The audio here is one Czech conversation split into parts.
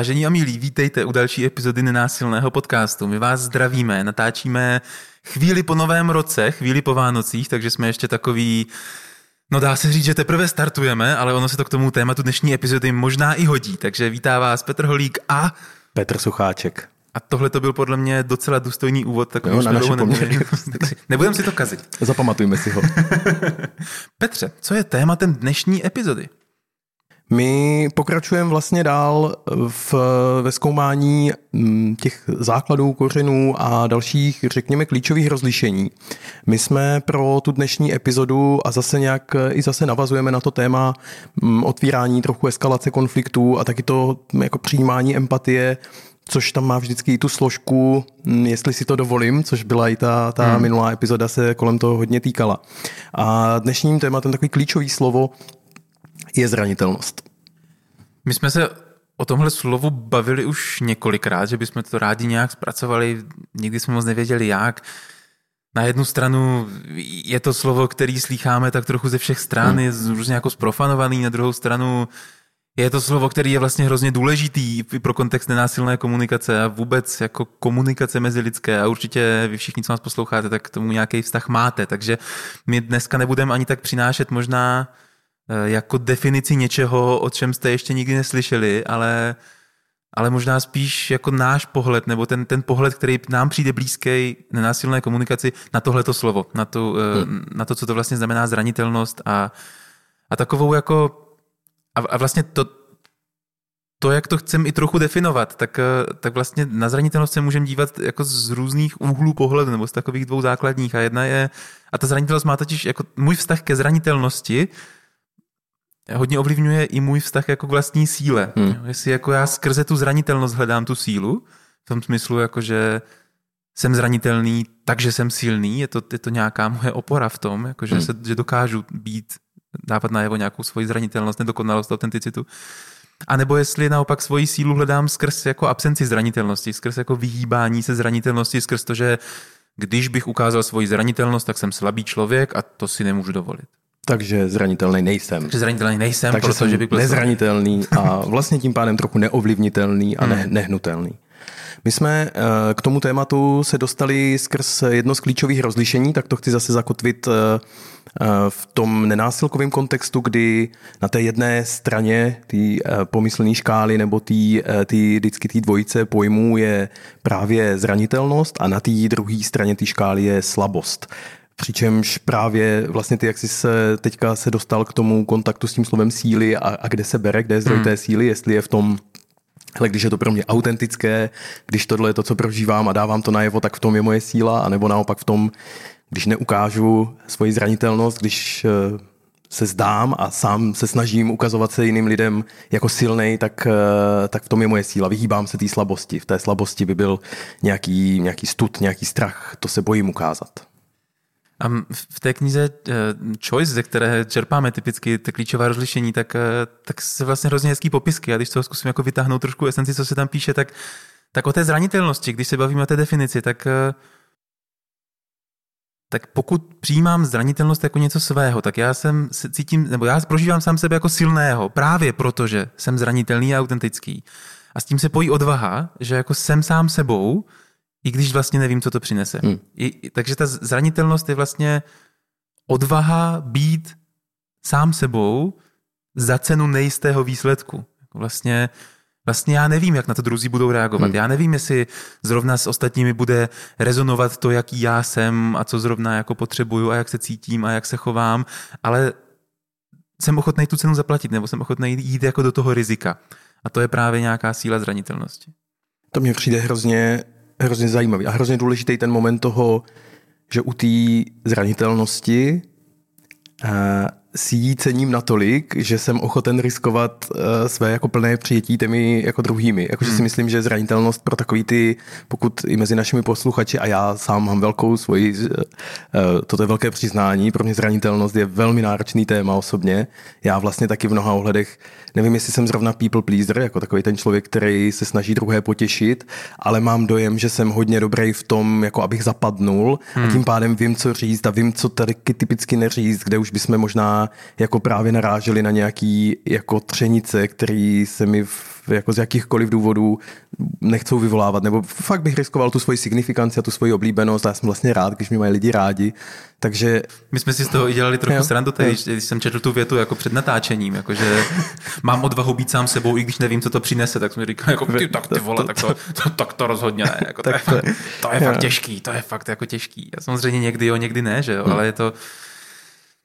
Vážení a milí, vítejte u další epizody nenásilného podcastu. My vás zdravíme, natáčíme chvíli po novém roce, chvíli po Vánocích, takže jsme ještě takový, no dá se říct, že teprve startujeme, ale ono se to k tomu tématu dnešní epizody možná i hodí. Takže vítá vás Petr Holík a... Petr Sucháček. A tohle to byl podle mě docela důstojný úvod, tak jo, na naše Nebudeme si to kazit. Zapamatujme si ho. Petře, co je tématem dnešní epizody? My pokračujeme vlastně dál v, ve zkoumání mm, těch základů, kořenů a dalších, řekněme, klíčových rozlišení. My jsme pro tu dnešní epizodu a zase nějak i zase navazujeme na to téma mm, otvírání trochu eskalace konfliktů a taky to mm, jako přijímání empatie což tam má vždycky i tu složku, jestli si to dovolím, což byla i ta, ta hmm. minulá epizoda se kolem toho hodně týkala. A dnešním tématem takový klíčový slovo je zranitelnost. My jsme se o tomhle slovu bavili už několikrát, že bychom to rádi nějak zpracovali, nikdy jsme moc nevěděli jak. Na jednu stranu je to slovo, který slýcháme tak trochu ze všech stran, hmm. je různě jako sprofanovaný, na druhou stranu je to slovo, který je vlastně hrozně důležitý pro kontext nenásilné komunikace a vůbec jako komunikace mezi lidské a určitě vy všichni, co nás posloucháte, tak k tomu nějaký vztah máte, takže my dneska nebudeme ani tak přinášet možná jako definici něčeho, o čem jste ještě nikdy neslyšeli, ale, ale možná spíš jako náš pohled, nebo ten, ten pohled, který nám přijde blízký nenásilné komunikaci na tohleto slovo, na to, eh, hmm. na to, co to vlastně znamená zranitelnost a, a takovou jako a, a vlastně to, to, jak to chcem i trochu definovat, tak, eh, tak vlastně na zranitelnost se můžeme dívat jako z různých úhlů pohledu, nebo z takových dvou základních. A jedna je, a ta zranitelnost má totiž jako můj vztah ke zranitelnosti, hodně ovlivňuje i můj vztah jako k vlastní síle. Hmm. Jestli jako já skrze tu zranitelnost hledám tu sílu, v tom smyslu, jako že jsem zranitelný, takže jsem silný, je to, je to nějaká moje opora v tom, jako že, hmm. se, že dokážu být, dávat najevo nějakou svoji zranitelnost, nedokonalost, autenticitu. A nebo jestli naopak svoji sílu hledám skrz jako absenci zranitelnosti, skrz jako vyhýbání se zranitelnosti, skrz to, že když bych ukázal svoji zranitelnost, tak jsem slabý člověk a to si nemůžu dovolit. Takže zranitelný nejsem. Takže zranitelný nejsem, Takže protože bych byl nezranitelný a vlastně tím pádem trochu neovlivnitelný a ne, hmm. nehnutelný. My jsme eh, k tomu tématu se dostali skrz jedno z klíčových rozlišení, tak to chci zase zakotvit eh, eh, v tom nenásilkovém kontextu, kdy na té jedné straně té pomyslné škály nebo tý, tý, vždycky té dvojice pojmů je právě zranitelnost a na té druhé straně té škály je slabost. Přičemž právě vlastně ty, jak jsi se teďka se dostal k tomu kontaktu s tím slovem síly a, a kde se bere, kde je zdroj hmm. té síly, jestli je v tom ale když je to pro mě autentické, když tohle je to, co prožívám a dávám to najevo, tak v tom je moje síla, anebo naopak v tom, když neukážu svoji zranitelnost, když eh, se zdám a sám se snažím ukazovat se jiným lidem jako silnej, tak, eh, tak v tom je moje síla. Vyhýbám se té slabosti. V té slabosti by byl nějaký, nějaký stud, nějaký strach. To se bojím ukázat. A v té knize eh, Choice, ze které čerpáme typicky ty klíčová rozlišení, tak, eh, tak se vlastně hrozně hezký popisky. A když to zkusím jako vytáhnout trošku esenci, co se tam píše, tak, tak o té zranitelnosti, když se bavíme o té definici, tak, eh, tak pokud přijímám zranitelnost jako něco svého, tak já jsem se cítím, nebo já prožívám sám sebe jako silného, právě protože jsem zranitelný a autentický. A s tím se pojí odvaha, že jako jsem sám sebou, i když vlastně nevím, co to přinese. Hmm. I, takže ta zranitelnost je vlastně odvaha být sám sebou za cenu nejistého výsledku. Vlastně, vlastně já nevím, jak na to druzí budou reagovat. Hmm. Já nevím, jestli zrovna s ostatními bude rezonovat to, jaký já jsem a co zrovna jako potřebuju a jak se cítím a jak se chovám, ale jsem ochotný tu cenu zaplatit nebo jsem ochotný jít jako do toho rizika. A to je právě nějaká síla zranitelnosti. To mě přijde hrozně hrozně zajímavý a hrozně důležitý ten moment toho, že u té zranitelnosti eh, si jí cením natolik, že jsem ochoten riskovat uh, své jako plné přijetí těmi jako druhými. Jakože hmm. si myslím, že zranitelnost pro takový ty, pokud i mezi našimi posluchači a já sám mám velkou svoji, uh, toto je velké přiznání, pro mě zranitelnost je velmi náročný téma osobně. Já vlastně taky v mnoha ohledech, nevím, jestli jsem zrovna people pleaser, jako takový ten člověk, který se snaží druhé potěšit, ale mám dojem, že jsem hodně dobrý v tom, jako abych zapadnul hmm. a tím pádem vím, co říct a vím, co tady typicky neříct, kde už bychom možná možná jako právě naráželi na nějaký jako třenice, který se mi v, jako z jakýchkoliv důvodů nechcou vyvolávat, nebo fakt bych riskoval tu svoji signifikanci a tu svoji oblíbenost a já jsem vlastně rád, když mě mají lidi rádi, takže... My jsme si z toho i dělali trochu jo, srandu, tady, když, když jsem četl tu větu jako před natáčením, jakože mám odvahu být sám sebou, i když nevím, co to přinese, tak jsem říkal, jako, ty, tak ty vole, tak to, to, tak to rozhodně ne, jako, to, je, fakt, to je fakt těžký, to je fakt jako těžký. A samozřejmě někdy jo, někdy ne, že jo, hmm. ale je to,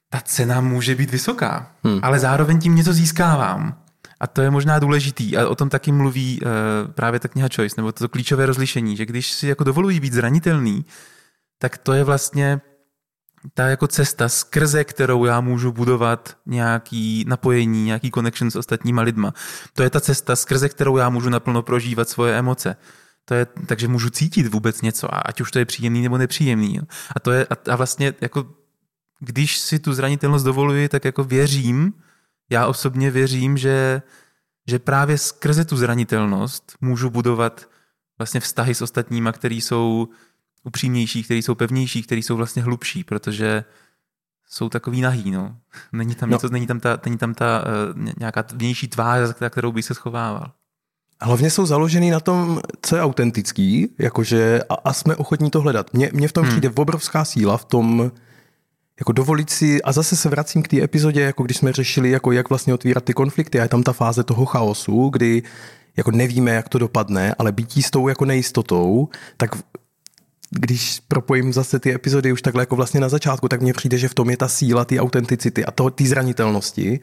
ta cena může být vysoká, hmm. ale zároveň tím něco získávám. A to je možná důležitý a o tom taky mluví uh, právě ta kniha Choice, nebo to klíčové rozlišení, že když si jako dovolují být zranitelný, tak to je vlastně ta jako cesta, skrze kterou já můžu budovat nějaký napojení, nějaký connection s ostatníma lidma. To je ta cesta, skrze kterou já můžu naplno prožívat svoje emoce. To je, takže můžu cítit vůbec něco, a ať už to je příjemný nebo nepříjemný. A to je, a, a vlastně jako, když si tu zranitelnost dovoluji, tak jako věřím, já osobně věřím, že, že právě skrze tu zranitelnost můžu budovat vlastně vztahy s ostatníma, který jsou upřímnější, který jsou pevnější, který jsou vlastně hlubší, protože jsou takový nahý, no. Není tam, no. Něco, není tam ta, není tam ta uh, nějaká vnější tvář, za kterou by se schovával. Hlavně jsou založený na tom, co je autentický, jakože a, a jsme ochotní to hledat. Mně, mně v tom hmm. přijde obrovská síla v tom, jako dovolit si, a zase se vracím k té epizodě, jako když jsme řešili, jako jak vlastně otvírat ty konflikty, a je tam ta fáze toho chaosu, kdy jako nevíme, jak to dopadne, ale bytí s tou jako nejistotou, tak když propojím zase ty epizody už takhle jako vlastně na začátku, tak mně přijde, že v tom je ta síla ty autenticity a ty zranitelnosti,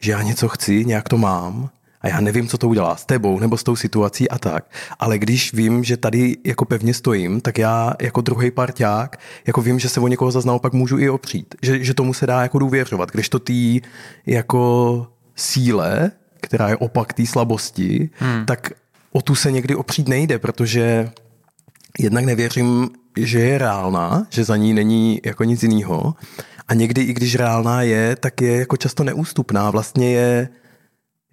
že já něco chci, nějak to mám a já nevím, co to udělá s tebou nebo s tou situací a tak. Ale když vím, že tady jako pevně stojím, tak já jako druhý parťák jako vím, že se o někoho zase naopak můžu i opřít. Že, že tomu se dá jako důvěřovat. Když to tý jako síle, která je opak té slabosti, hmm. tak o tu se někdy opřít nejde, protože jednak nevěřím, že je reálná, že za ní není jako nic jiného. A někdy, i když reálná je, tak je jako často neústupná. Vlastně je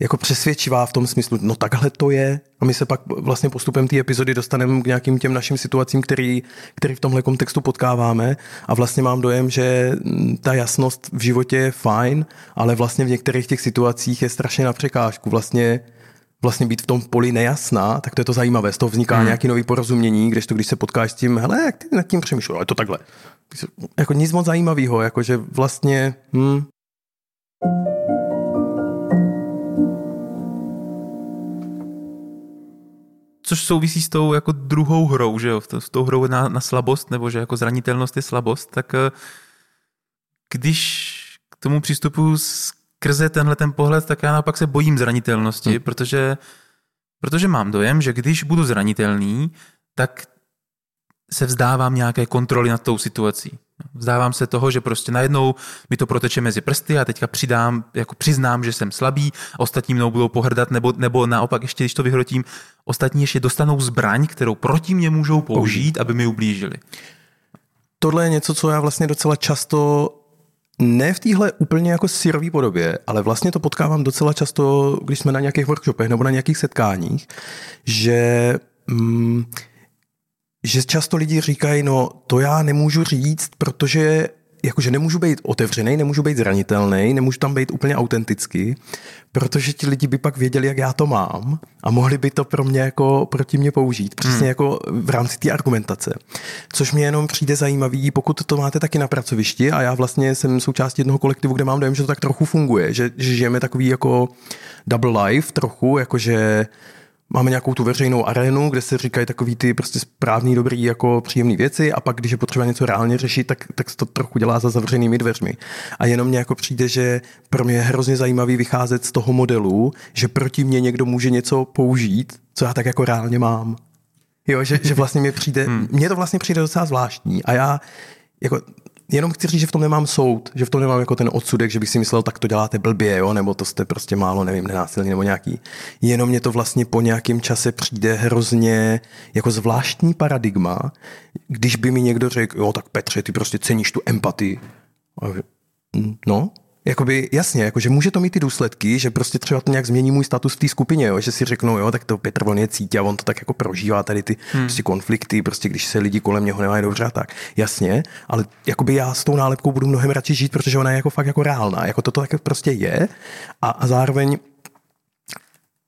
jako přesvědčivá v tom smyslu, no takhle to je. A my se pak vlastně postupem té epizody dostaneme k nějakým těm našim situacím, který, který v tomhle kontextu potkáváme. A vlastně mám dojem, že ta jasnost v životě je fajn, ale vlastně v některých těch situacích je strašně na překážku. Vlastně vlastně být v tom poli nejasná, tak to je to zajímavé. Z toho vzniká hmm. nějaký nový porozumění, když to, když se potkáš s tím, hele, jak ty nad tím přemýšlel, ale to takhle. Jako nic moc zajímavého, jakože vlastně, hm, což souvisí s tou jako druhou hrou, že jo, s tou hrou na, na slabost, nebo že jako zranitelnost je slabost, tak eh, když k tomu přistupuji skrze tenhle ten pohled, tak já naopak se bojím zranitelnosti, hmm. protože, protože mám dojem, že když budu zranitelný, tak se vzdávám nějaké kontroly nad tou situací. Vzdávám se toho, že prostě najednou mi to proteče mezi prsty a teďka přidám, jako přiznám, že jsem slabý, ostatní mnou budou pohrdat, nebo, nebo naopak ještě, když to vyhrotím, ostatní ještě dostanou zbraň, kterou proti mě můžou použít, aby mi ublížili. Tohle je něco, co já vlastně docela často ne v téhle úplně jako syrový podobě, ale vlastně to potkávám docela často, když jsme na nějakých workshopech nebo na nějakých setkáních, že mm, že často lidi říkají, no to já nemůžu říct, protože jakože nemůžu být otevřený, nemůžu být zranitelný, nemůžu tam být úplně autentický, protože ti lidi by pak věděli, jak já to mám a mohli by to pro mě jako proti mě použít, přesně hmm. jako v rámci té argumentace. Což mě jenom přijde zajímavý, pokud to máte taky na pracovišti a já vlastně jsem součástí jednoho kolektivu, kde mám dojem, že to tak trochu funguje, že, že žijeme takový jako double life trochu, jakože máme nějakou tu veřejnou arénu, kde se říkají takový ty prostě správný, dobrý, jako příjemné věci a pak, když je potřeba něco reálně řešit, tak, tak se to trochu dělá za zavřenými dveřmi. A jenom mě jako přijde, že pro mě je hrozně zajímavý vycházet z toho modelu, že proti mě někdo může něco použít, co já tak jako reálně mám. Jo, že, že vlastně mě přijde, hmm. mně to vlastně přijde docela zvláštní a já jako jenom chci říct, že v tom nemám soud, že v tom nemám jako ten odsudek, že bych si myslel, tak to děláte blbě, jo, nebo to jste prostě málo, nevím, nenásilný nebo nějaký. Jenom mě to vlastně po nějakém čase přijde hrozně jako zvláštní paradigma, když by mi někdo řekl, jo, tak Petře, ty prostě ceníš tu empatii. No, Jakoby, jasně, jakože může to mít ty důsledky, že prostě třeba to nějak změní můj status v té skupině, jo? že si řeknou, jo, tak to Petr on je cítí a on to tak jako prožívá tady ty hmm. prostě konflikty, prostě když se lidi kolem něho nemají dobře a tak. Jasně, ale jakoby já s tou nálepkou budu mnohem radši žít, protože ona je jako fakt jako reálná, jako toto tak prostě je a, a zároveň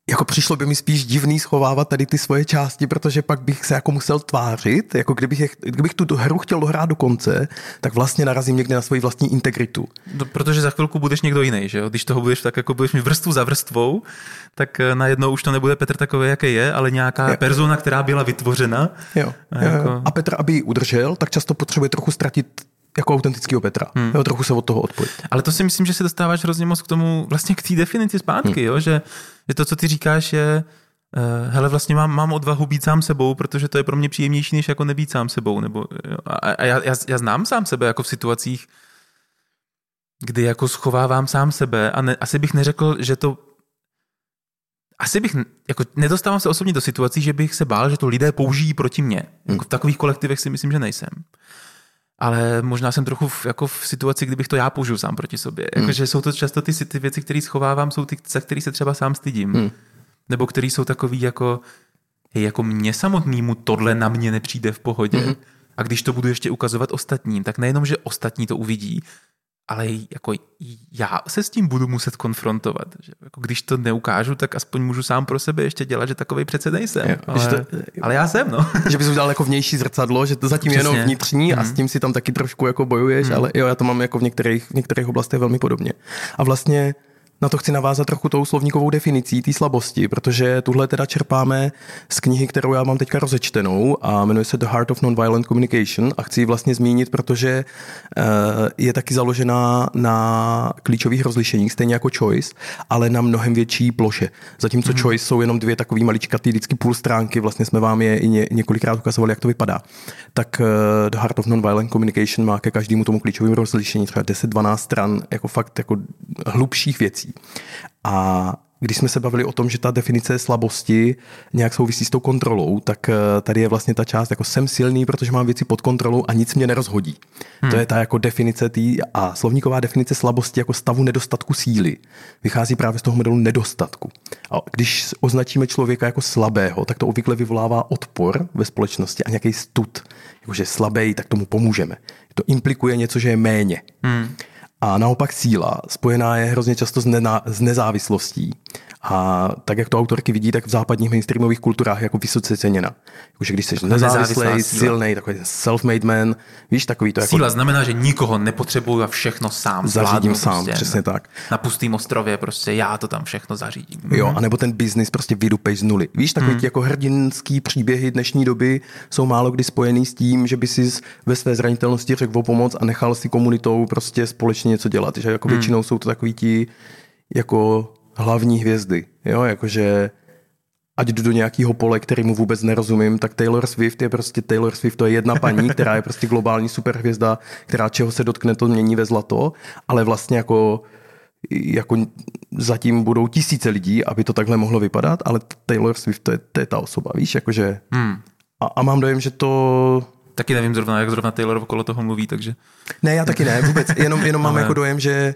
jako přišlo by mi spíš divný schovávat tady ty svoje části, protože pak bych se jako musel tvářit, jako kdybych, je, kdybych tu hru chtěl dohrát do konce, tak vlastně narazím někde na svoji vlastní integritu. No, protože za chvilku budeš někdo jiný, že jo? Když toho budeš tak jako budeš mít vrstvu za vrstvou, tak eh, najednou už to nebude Petr takový, jaký je, ale nějaká jo. persona, která byla vytvořena. Jo. A, jako... a Petr, aby ji udržel, tak často potřebuje trochu ztratit jako autentického Petra. Hmm. Jo, trochu se od toho odpojit. Ale to si myslím, že se dostáváš hrozně moc k tomu, vlastně k té definici zpátky, hmm. jo? Že, že to, co ty říkáš, je, uh, hele, vlastně mám, mám odvahu být sám sebou, protože to je pro mě příjemnější, než jako nebýt sám sebou. Nebo, jo? A, a já, já, já, znám sám sebe jako v situacích, kdy jako schovávám sám sebe a ne, asi bych neřekl, že to asi bych, jako nedostávám se osobně do situací, že bych se bál, že to lidé použijí proti mně. Hmm. Jako v takových kolektivech si myslím, že nejsem ale možná jsem trochu v, jako v situaci, kdybych to já použil sám proti sobě. Hmm. Jakože jsou to často ty, ty věci, které schovávám, jsou ty, za které se třeba sám stydím. Hmm. Nebo které jsou takový jako, hej, jako mě samotnému tohle na mě nepřijde v pohodě. Hmm. A když to budu ještě ukazovat ostatním, tak nejenom, že ostatní to uvidí, ale jako já se s tím budu muset konfrontovat. Že jako když to neukážu, tak aspoň můžu sám pro sebe ještě dělat, že takový přece nejsem. Jo, ale, to, ale já jsem, no. Že bys udělal jako vnější zrcadlo, že to zatím Přesně. jenom vnitřní mm. a s mhm. tím si tam taky trošku jako bojuješ, mm. ale jo, já to mám jako v některých, v některých oblastech velmi podobně. A vlastně na to chci navázat trochu tou slovníkovou definicí té slabosti, protože tuhle teda čerpáme z knihy, kterou já mám teďka rozečtenou a jmenuje se The Heart of Nonviolent Communication a chci ji vlastně zmínit, protože eh, je taky založená na klíčových rozlišeních, stejně jako Choice, ale na mnohem větší ploše. Zatímco mm. Choice jsou jenom dvě takové maličkatý, vždycky půl stránky, vlastně jsme vám je i ně, několikrát ukazovali, jak to vypadá. Tak uh, The Heart of Nonviolent Communication má ke každému tomu klíčovému rozlišení třeba 10-12 stran, jako fakt jako hlubších věcí. A když jsme se bavili o tom, že ta definice slabosti nějak souvisí s tou kontrolou, tak eh, tady je vlastně ta část jako jsem silný, protože mám věci pod kontrolou a nic mě nerozhodí. Hmm. To je ta jako definice tý a slovníková definice slabosti jako stavu nedostatku síly. Vychází právě z toho modelu nedostatku. A když označíme člověka jako slabého, tak to obvykle vyvolává odpor ve společnosti a nějaký stud. Jakože slabý, tak tomu pomůžeme. To implikuje něco, že je méně. Hmm. A naopak síla spojená je hrozně často s, nena, s nezávislostí. A tak, jak to autorky vidí, tak v západních mainstreamových kulturách jako vysoce ceněna. Jakože když jsi nezávislý, silný, takový self-made man, víš, takový to jako... Síla znamená, že nikoho nepotřebuju a všechno sám Zařídím sám, prostě, přesně tak. Na pustém ostrově prostě já to tam všechno zařídím. Jo, mhm. anebo ten biznis prostě vydupej z nuly. Víš, takový ty jako hrdinský příběhy dnešní doby jsou málo kdy spojený s tím, že by si ve své zranitelnosti řekl o pomoc a nechal si komunitou prostě společně něco dělat. Že jako hmm. většinou jsou to takový ti jako hlavní hvězdy. Jo, jakože ať jdu do nějakého pole, kterýmu vůbec nerozumím, tak Taylor Swift je prostě Taylor Swift, to je jedna paní, která je prostě globální superhvězda, která čeho se dotkne, to mění ve zlato, ale vlastně jako jako zatím budou tisíce lidí, aby to takhle mohlo vypadat, ale Taylor Swift to je, to je ta osoba, víš, jakože hmm. a, a mám dojem, že to Taky nevím zrovna, jak zrovna Taylor okolo toho mluví, takže... Ne, já taky ne, vůbec. Jenom, jenom mám Ale... jako dojem, že,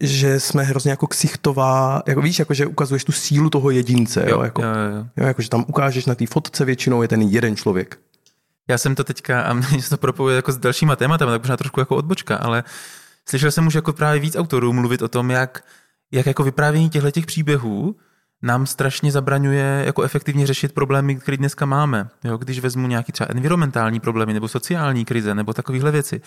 že jsme hrozně jako ksichtová, jako víš, jako že ukazuješ tu sílu toho jedince, jo, jo, jako, jo, jo. jo jako že tam ukážeš na té fotce většinou je ten jeden člověk. Já jsem to teďka, a mě se to propojuje jako s dalšíma tématem, tak možná trošku jako odbočka, ale slyšel jsem už jako právě víc autorů mluvit o tom, jak, jak jako vyprávění těchto těch příběhů nám strašně zabraňuje jako efektivně řešit problémy, které dneska máme. Jo, když vezmu nějaký třeba environmentální problémy nebo sociální krize nebo takovéhle věci,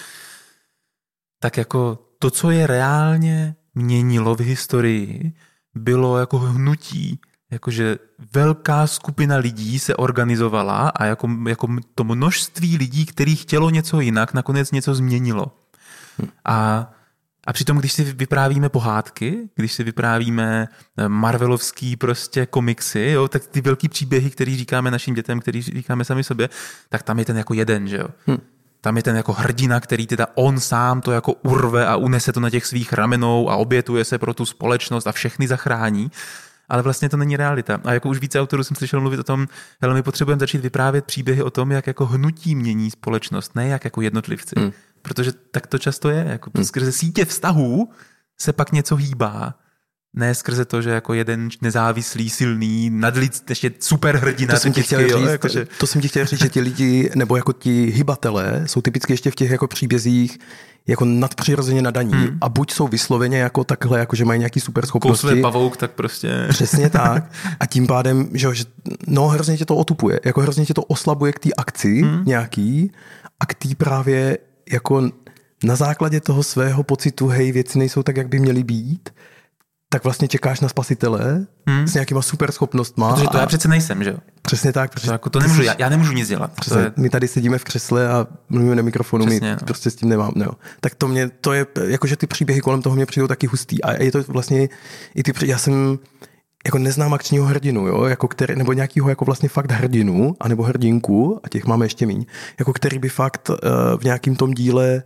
tak jako to, co je reálně měnilo v historii, bylo jako hnutí, jakože velká skupina lidí se organizovala a jako, jako to množství lidí, který chtělo něco jinak, nakonec něco změnilo. Hm. A a přitom, když si vyprávíme pohádky, když si vyprávíme eh, Marvelovský prostě komiksy, jo, tak ty velký příběhy, který říkáme našim dětem, který říkáme sami sobě, tak tam je ten jako jeden, že jo. Hm. Tam je ten jako hrdina, který teda on sám to jako urve a unese to na těch svých ramenou a obětuje se pro tu společnost a všechny zachrání. Ale vlastně to není realita. A jako už více autorů jsem slyšel mluvit o tom, hele, my potřebujeme začít vyprávět příběhy o tom, jak jako hnutí mění společnost, ne jak jako jednotlivci. Hmm protože tak to často je, jako hmm. skrze sítě vztahů se pak něco hýbá, ne skrze to, že jako jeden nezávislý, silný, nadlid, ještě super hrdina. To jsem, ti chtěl říct, jakože... to jsem ti chtěl říct, že ti lidi, nebo jako ti hybatelé, jsou typicky ještě v těch jako příbězích jako nadpřirozeně nadaní hmm. a buď jsou vysloveně jako takhle, jako že mají nějaký super schopnosti. Kousle pavouk, tak prostě. Přesně tak. A tím pádem, že, že no hrozně tě to otupuje, jako hrozně tě to oslabuje k té akci hmm. nějaký a k té právě jako na základě toho svého pocitu, hej, věci nejsou tak, jak by měly být, tak vlastně čekáš na spasitele hmm. s nějakýma super schopnostma. Protože to a... já přece nejsem, že jo? Přesně tak. Protože to, jako to nemůžu, jsi... já, já nemůžu nic dělat. Přesně, je... My tady sedíme v křesle a mluvíme na mikrofonu, Přesně, my no. prostě s tím nemám. No. Tak to mě, to je, jakože ty příběhy kolem toho mě přijdou taky hustý. A je to vlastně, i ty, já jsem, jako neznám akčního hrdinu, jo, jako který, nebo nějakýho jako vlastně fakt hrdinu, anebo hrdinku, a těch máme ještě míň, jako který by fakt uh, v nějakým tom díle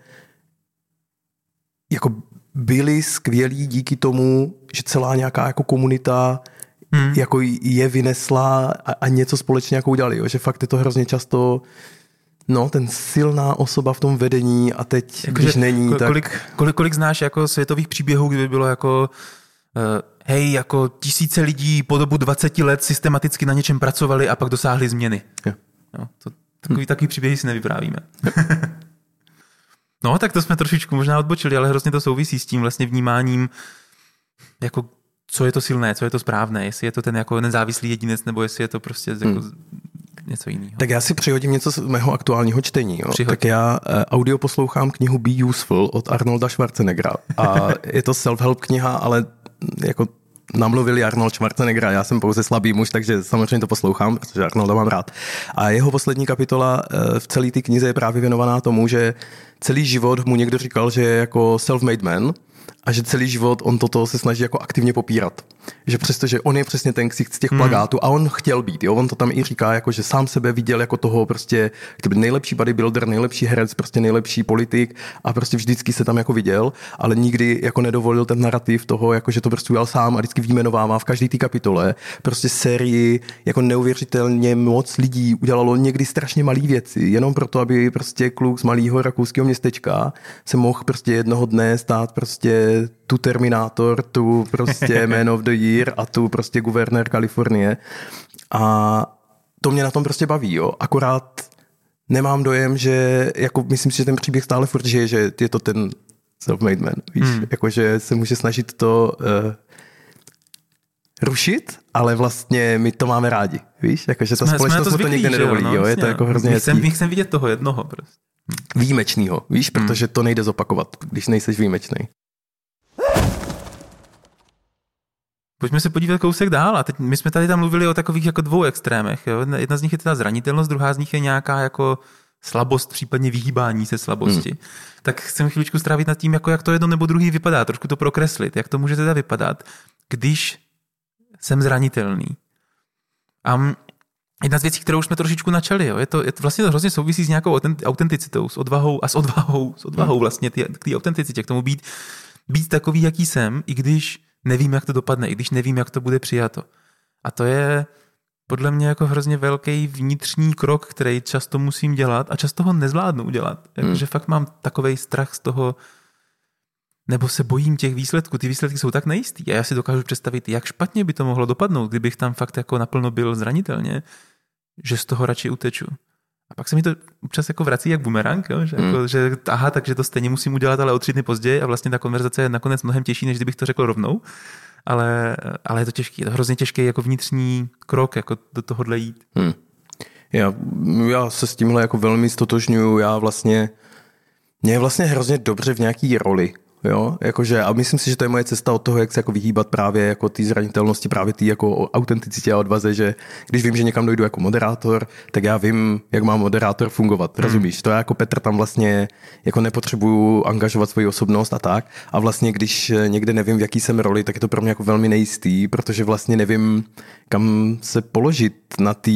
jako byli skvělí díky tomu, že celá nějaká jako komunita hmm. jako je vynesla a, a něco společně jako udělali. Jo? Že fakt je to hrozně často No, ten silná osoba v tom vedení a teď, jako když že, není, kolik, tak... Kolik, kolik, kolik znáš jako světových příběhů, kdyby bylo jako uh, hej, jako tisíce lidí po dobu 20 let systematicky na něčem pracovali a pak dosáhli změny. Jo. No, to, takový, hm. takový příběhy si nevyprávíme. No, tak to jsme trošičku možná odbočili, ale hrozně to souvisí s tím vlastně vnímáním, jako co je to silné, co je to správné, jestli je to ten jako nezávislý jedinec, nebo jestli je to prostě jako hmm. něco jiného. Tak já si přihodím něco z mého aktuálního čtení. Jo? Tak já uh, audio poslouchám knihu Be Useful od Arnolda Schwarzeneggera a je to self-help kniha, ale jako namluvili Arnold Schwarzenegger já jsem pouze slabý muž, takže samozřejmě to poslouchám, protože Arnolda mám rád. A jeho poslední kapitola uh, v celé té knize je právě věnovaná tomu, že celý život mu někdo říkal, že je jako self-made man a že celý život on toto se snaží jako aktivně popírat že přestože on je přesně ten ksicht z těch hmm. plagátů a on chtěl být, jo, on to tam i říká, jako že sám sebe viděl jako toho prostě, kdyby nejlepší bodybuilder, nejlepší herec, prostě nejlepší politik a prostě vždycky se tam jako viděl, ale nikdy jako nedovolil ten narrativ toho, jako že to prostě udělal sám a vždycky vyjmenovává v každé té kapitole prostě sérii jako neuvěřitelně moc lidí udělalo někdy strašně malé věci, jenom proto, aby prostě kluk z malého rakouského městečka se mohl prostě jednoho dne stát prostě tu Terminátor, tu prostě Man of the Year a tu prostě guvernér Kalifornie. A to mě na tom prostě baví, jo. Akorát nemám dojem, že, jako myslím si, že ten příběh stále furt žije, že je to ten self-made man, víš, hmm. jakože se může snažit to uh, rušit, ale vlastně my to máme rádi, víš, jakože ta jsme, společnost jsme to, zvyklí, to někde nedovolí, jo, no, je to jako hrozně hezký. Chcem vidět toho jednoho prostě. Výjimečnýho, víš, hmm. protože to nejde zopakovat, když nejseš výjimečný. Pojďme se podívat kousek dál. A teď my jsme tady tam mluvili o takových jako dvou extrémech. Jo? Jedna z nich je teda zranitelnost, druhá z nich je nějaká jako slabost, případně vyhýbání se slabosti. Hmm. Tak chcem chvíličku strávit nad tím, jako jak to jedno nebo druhý vypadá, trošku to prokreslit. Jak to může teda vypadat, když jsem zranitelný. A jedna z věcí, kterou už jsme trošičku načali, jo, je, to, je to vlastně to hrozně souvisí s nějakou autenticitou, s odvahou a s odvahou, s odvahou hmm. vlastně tý, k té autenticitě, k tomu být, být takový, jaký jsem, i když nevím, jak to dopadne, i když nevím, jak to bude přijato. A to je podle mě jako hrozně velký vnitřní krok, který často musím dělat a často ho nezvládnu udělat. Jakože hmm. fakt mám takový strach z toho, nebo se bojím těch výsledků. Ty výsledky jsou tak nejistý a já si dokážu představit, jak špatně by to mohlo dopadnout, kdybych tam fakt jako naplno byl zranitelně, že z toho radši uteču. A pak se mi to občas jako vrací jak bumerang, jo? Že, jako, hmm. že aha, takže to stejně musím udělat, ale o tři dny později a vlastně ta konverzace je nakonec mnohem těžší, než kdybych to řekl rovnou. Ale, ale je to těžký, je to hrozně těžký jako vnitřní krok, jako do tohohle jít. Hmm. Já, já se s tímhle jako velmi stotožňuju, já vlastně, mě je vlastně hrozně dobře v nějaký roli, Jo, jakože, a myslím si, že to je moje cesta od toho, jak se jako vyhýbat právě jako té zranitelnosti, právě té jako autenticitě a odvaze, že když vím, že někam dojdu jako moderátor, tak já vím, jak má moderátor fungovat, hmm. rozumíš? To já jako Petr tam vlastně jako nepotřebuju angažovat svoji osobnost a tak. A vlastně, když někde nevím, v jaký jsem roli, tak je to pro mě jako velmi nejistý, protože vlastně nevím, kam se položit na té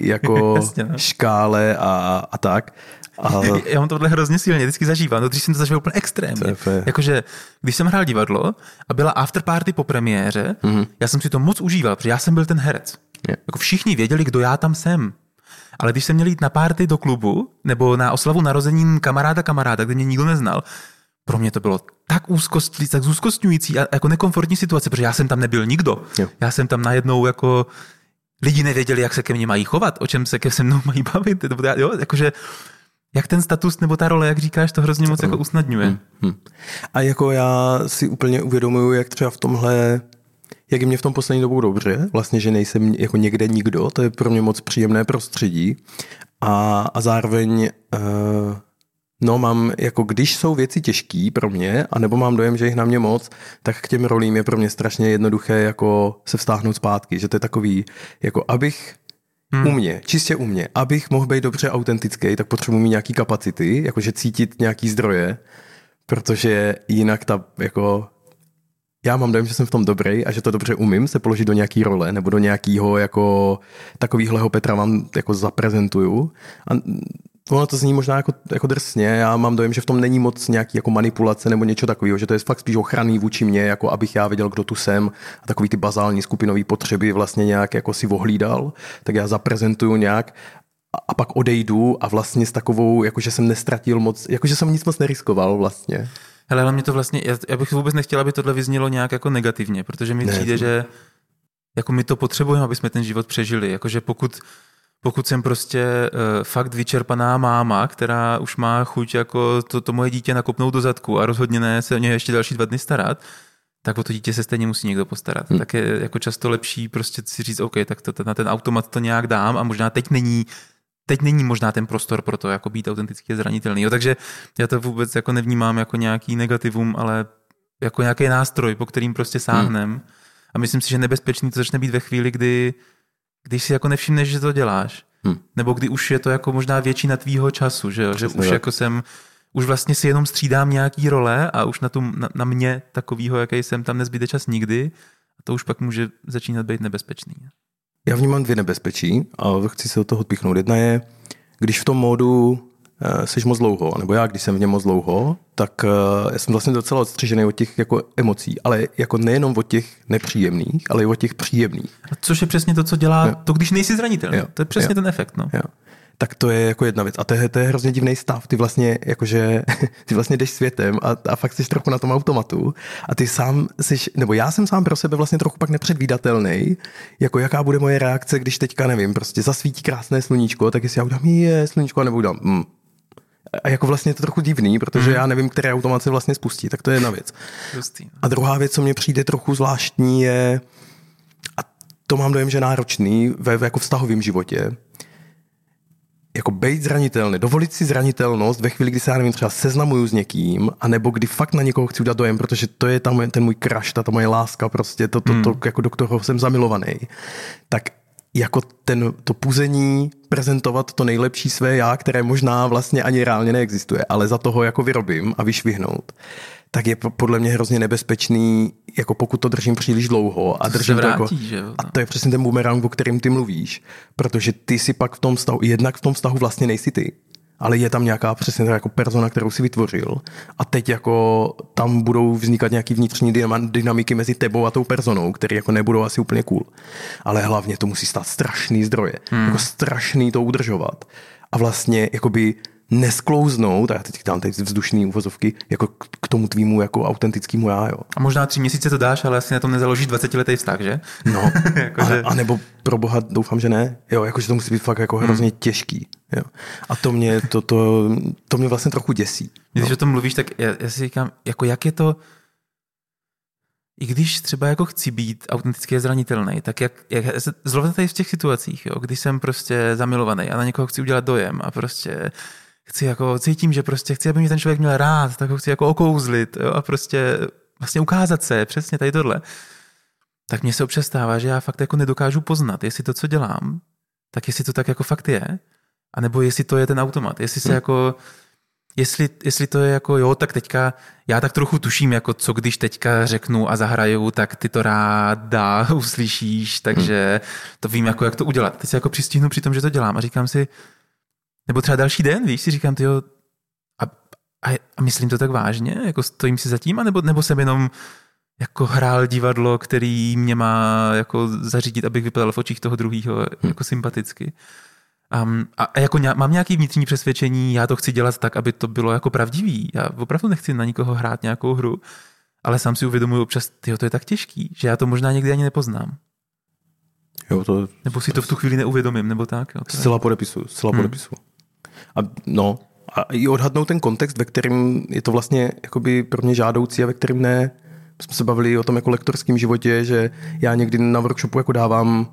jako Jasně, no. škále a, a tak. A... Já mám tohle hrozně silně, vždycky zažívám, no, když jsem to zažil úplně extrémně. Jakože, když jsem hrál divadlo a byla afterparty po premiéře, mm-hmm. já jsem si to moc užíval, protože já jsem byl ten herec. Yeah. Jako všichni věděli, kdo já tam jsem. Ale když jsem měl jít na party do klubu, nebo na oslavu narozenin kamaráda kamaráda, kde mě nikdo neznal, pro mě to bylo tak, úzkost, tak úzkostňující a jako nekomfortní situace, protože já jsem tam nebyl nikdo. Jo. Já jsem tam najednou jako lidi nevěděli, jak se ke mně mají chovat, o čem se ke se mnou mají bavit. Jo, jakože jak ten status nebo ta role, jak říkáš, to hrozně moc jako usnadňuje. Hmm, hmm. A jako já si úplně uvědomuju, jak třeba v tomhle, jak je mě v tom poslední dobou dobře, vlastně, že nejsem jako někde nikdo, to je pro mě moc příjemné prostředí a, a zároveň uh, No mám, jako když jsou věci těžké pro mě, anebo mám dojem, že jich na mě moc, tak k těm rolím je pro mě strašně jednoduché jako se vstáhnout zpátky, že to je takový, jako abych Hmm. U mě, čistě u mě. Abych mohl být dobře autentický, tak potřebuji mít nějaký kapacity, jakože cítit nějaký zdroje, protože jinak ta, jako, já mám dojem, že jsem v tom dobrý a že to dobře umím se položit do nějaký role nebo do nějakého jako takovýhleho Petra vám jako zaprezentuju. A Ono to zní možná jako, jako drsně, já mám dojem, že v tom není moc nějaký jako manipulace nebo něco takového, že to je fakt spíš ochranný vůči mě, jako abych já věděl, kdo tu jsem a takový ty bazální skupinové potřeby vlastně nějak jako si ohlídal, tak já zaprezentuju nějak a pak odejdu a vlastně s takovou, jakože jsem nestratil moc, jakože jsem nic moc neriskoval vlastně. Hele, ale mě to vlastně, já, já bych vůbec nechtěl, aby tohle vyznělo nějak jako negativně, protože mi přijde, ne, že jako my to potřebujeme, aby jsme ten život přežili. Jakože pokud pokud jsem prostě uh, fakt vyčerpaná máma, která už má chuť jako to, to moje dítě nakopnout do zadku a rozhodně ne se o něj ještě další dva dny starat, tak o to dítě se stejně musí někdo postarat. Hmm. Tak je jako často lepší prostě si říct, OK, tak to, na ten automat to nějak dám a možná teď není teď není možná ten prostor pro to, jako být autenticky zranitelný. Jo, takže já to vůbec jako nevnímám jako nějaký negativum, ale jako nějaký nástroj, po kterým prostě sáhnem. Hmm. A myslím si, že nebezpečný to začne být ve chvíli, kdy když si jako nevšimneš, že to děláš. Hmm. Nebo kdy už je to jako možná většina tvýho času, že, jo? že už jako jsem, už vlastně si jenom střídám nějaký role a už na, tu, na, na mě takovýho, jaký jsem, tam nezbyde čas nikdy a to už pak může začínat být nebezpečný. Já vnímám dvě nebezpečí a chci se od toho odpíchnout. Jedna je, když v tom módu Eh, seš moc dlouho, nebo já, když jsem v něm moc dlouho, tak uh, já jsem vlastně docela odstřižený od těch jako emocí, ale jako nejenom od těch nepříjemných, ale i od těch příjemných. A což je přesně to, co dělá jo. to, když nejsi zranitelný. Jo. To je přesně jo. ten efekt. No. Jo. Tak to je jako jedna věc. A to je, to je hrozně divný stav. Ty vlastně, jakože, ty vlastně jdeš světem a, a fakt jsi trochu na tom automatu a ty sám jsi, nebo já jsem sám pro sebe vlastně trochu pak nepředvídatelný, jako jaká bude moje reakce, když teďka, nevím, prostě zasvítí krásné sluníčko, tak jestli já udělám, je sluníčko, nebo udělám, mm, a jako vlastně je to trochu divný, protože mm. já nevím, které automat se vlastně spustí, tak to je jedna věc. No. A druhá věc, co mně přijde trochu zvláštní, je, a to mám dojem, že náročný ve, ve jako vztahovém životě, jako být zranitelný, dovolit si zranitelnost ve chvíli, kdy se já nevím, třeba seznamuju s někým, anebo kdy fakt na někoho chci udělat dojem, protože to je tam ten můj crush, ta, ta moje láska, prostě to, to, to, to mm. jako do kterého jsem zamilovaný, tak jako ten, to puzení prezentovat to nejlepší své já, které možná vlastně ani reálně neexistuje, ale za toho jako vyrobím a vyšvihnout, tak je podle mě hrozně nebezpečný, jako pokud to držím příliš dlouho a držím vrátí, to jako, že a to je přesně ten boomerang, o kterým ty mluvíš, protože ty si pak v tom vztahu, jednak v tom vztahu vlastně nejsi ty, ale je tam nějaká přesně jako persona, kterou si vytvořil a teď jako tam budou vznikat nějaký vnitřní dynamiky mezi tebou a tou personou, které jako nebudou asi úplně cool. Ale hlavně to musí stát strašný zdroje, hmm. jako strašný to udržovat. A vlastně jakoby nesklouznout, a já teď dám teď vzdušný uvozovky, jako k tomu tvýmu jako autentickému já, jo. A možná tři měsíce to dáš, ale asi na tom nezaložíš 20 letý vztah, že? No, jako, a, že... a, nebo pro boha doufám, že ne, jo, jakože to musí být fakt jako hrozně hmm. těžký, jo. A to mě, to, to, to mě vlastně trochu děsí. Když no. o tom mluvíš, tak já, já si říkám, jako jak je to, i když třeba jako chci být autenticky zranitelný, tak jak, jak zrovna tady v těch situacích, jo, když jsem prostě zamilovaný a na někoho chci udělat dojem a prostě chci jako, cítím, že prostě chci, aby mě ten člověk měl rád, tak ho chci jako okouzlit jo, a prostě vlastně ukázat se, přesně tady tohle. Tak mně se občas stává, že já fakt jako nedokážu poznat, jestli to, co dělám, tak jestli to tak jako fakt je, anebo jestli to je ten automat, jestli se hmm. jako, jestli, jestli to je jako jo, tak teďka, já tak trochu tuším, jako co když teďka řeknu a zahraju, tak ty to ráda uslyšíš, takže hmm. to vím, jako jak to udělat. Teď se jako přistihnu při tom, že to dělám a říkám si, nebo třeba další den, víš, si říkám, tyjo, a, a, a myslím to tak vážně, jako stojím si za tím, anebo, nebo jsem jenom jako hrál divadlo, který mě má jako zařídit, abych vypadal v očích toho druhého hmm. jako sympaticky. Um, a jako ně, mám nějaký vnitřní přesvědčení, já to chci dělat tak, aby to bylo jako pravdivý. Já opravdu nechci na nikoho hrát nějakou hru, ale sám si uvědomuji občas, tyjo, to je tak těžký, že já to možná někdy ani nepoznám. Jo, to... Nebo si to v tu chvíli neuvědomím, nebo tak. Jo, to Zcela je... podepisu, zcela hmm. podepisu. A no, a i odhadnout ten kontext, ve kterém je to vlastně jakoby pro mě žádoucí a ve kterém ne. Jsme se bavili o tom jako lektorském životě, že já někdy na workshopu jako dávám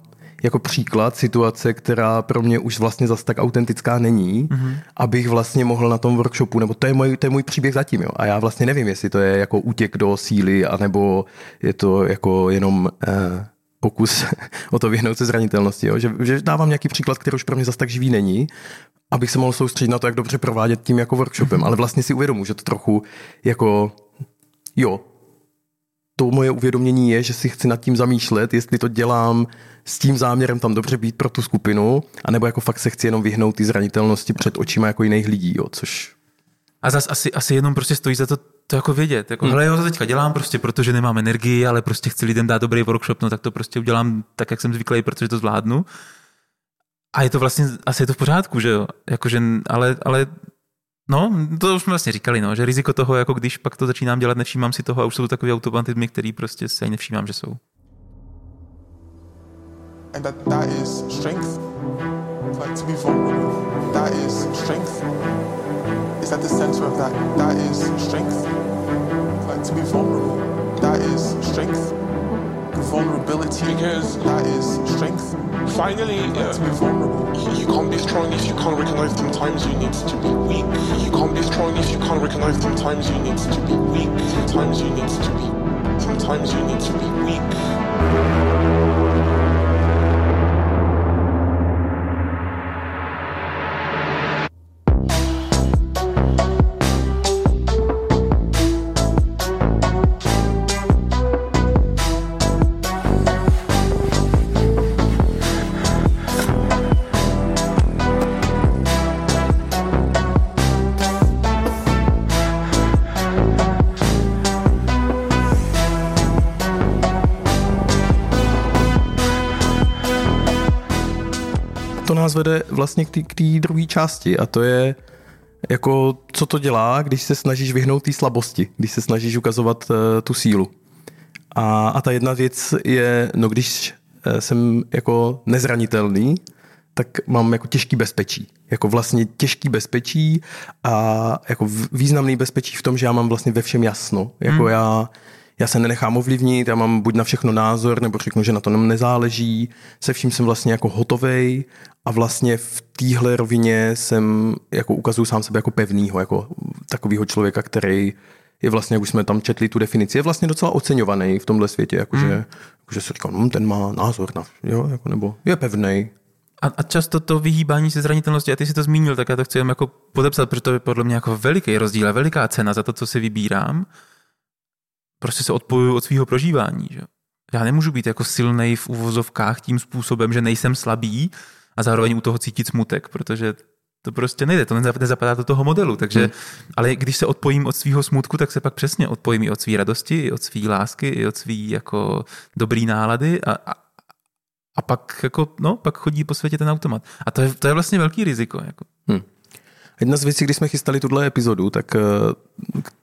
jako příklad situace, která pro mě už vlastně zase tak autentická není, mm-hmm. abych vlastně mohl na tom workshopu, nebo to je můj, to je můj příběh zatím, jo. A já vlastně nevím, jestli to je jako útěk do síly, anebo je to jako jenom eh, pokus o to vyhnout se zranitelnosti, jo. Že, že dávám nějaký příklad, který už pro mě zase tak živý není, abych se mohl soustředit na to, jak dobře provádět tím jako workshopem, ale vlastně si uvědomuji, že to trochu jako jo, to moje uvědomění je, že si chci nad tím zamýšlet, jestli to dělám s tím záměrem tam dobře být pro tu skupinu, anebo jako fakt se chci jenom vyhnout ty zranitelnosti před očima jako jiných lidí, jo, což... A zase asi, asi jenom prostě stojí za to to jako vědět. Jako, hmm. já to teďka dělám prostě, protože nemám energii, ale prostě chci lidem dát dobrý workshop, no tak to prostě udělám tak, jak jsem zvyklý, protože to zvládnu. A je to vlastně, asi je to v pořádku, že jo? Jakože, ale, ale No, to už jsme vlastně říkali, no, že riziko toho, jako když pak to začínám dělat, nevšímám si toho a už jsou takový automatizmy, který prostě se ani nevšímám, že jsou. And that, that is strength. Like to be vulnerable. That is strength. Is at the center of that. That is strength. Like to be vulnerable. That is strength. Vulnerability. Because that is strength. Finally, uh, to be vulnerable. You can't be strong if you can't recognize sometimes you need to be weak. You can't be strong if you can't recognize sometimes you need to be weak. Sometimes you need to be. Sometimes you need to be weak. Nás vede vlastně k té druhé části a to je jako co to dělá, když se snažíš vyhnout té slabosti, když se snažíš ukazovat uh, tu sílu. A, a ta jedna věc je, no když uh, jsem jako nezranitelný, tak mám jako těžký bezpečí. Jako vlastně těžký bezpečí a jako významný bezpečí v tom, že já mám vlastně ve všem jasno. Jako hmm. já já se nenechám ovlivnit, já mám buď na všechno názor, nebo řeknu, že na to nám nezáleží, se vším jsem vlastně jako hotovej a vlastně v téhle rovině jsem jako ukazuju sám sebe jako pevnýho, jako takového člověka, který je vlastně, jak už jsme tam četli tu definici, je vlastně docela oceňovaný v tomhle světě, jakože, hmm. jakože se říká, no, ten má názor na, jo, jako, nebo je pevný. A, a, často to vyhýbání se zranitelnosti, a ty si to zmínil, tak já to chci jen jako podepsat, protože to je podle mě jako veliký rozdíl a veliká cena za to, co si vybírám prostě se odpojuju od svého prožívání. Že? Já nemůžu být jako silnej v uvozovkách tím způsobem, že nejsem slabý a zároveň u toho cítit smutek, protože to prostě nejde, to nezapadá do toho modelu. Takže, hmm. Ale když se odpojím od svého smutku, tak se pak přesně odpojím i od své radosti, i od své lásky, i od své jako dobrý nálady a, a, a pak, jako, no, pak chodí po světě ten automat. A to je, to je vlastně velký riziko. Jako. Hmm. Jedna z věcí, když jsme chystali tuhle epizodu, tak uh,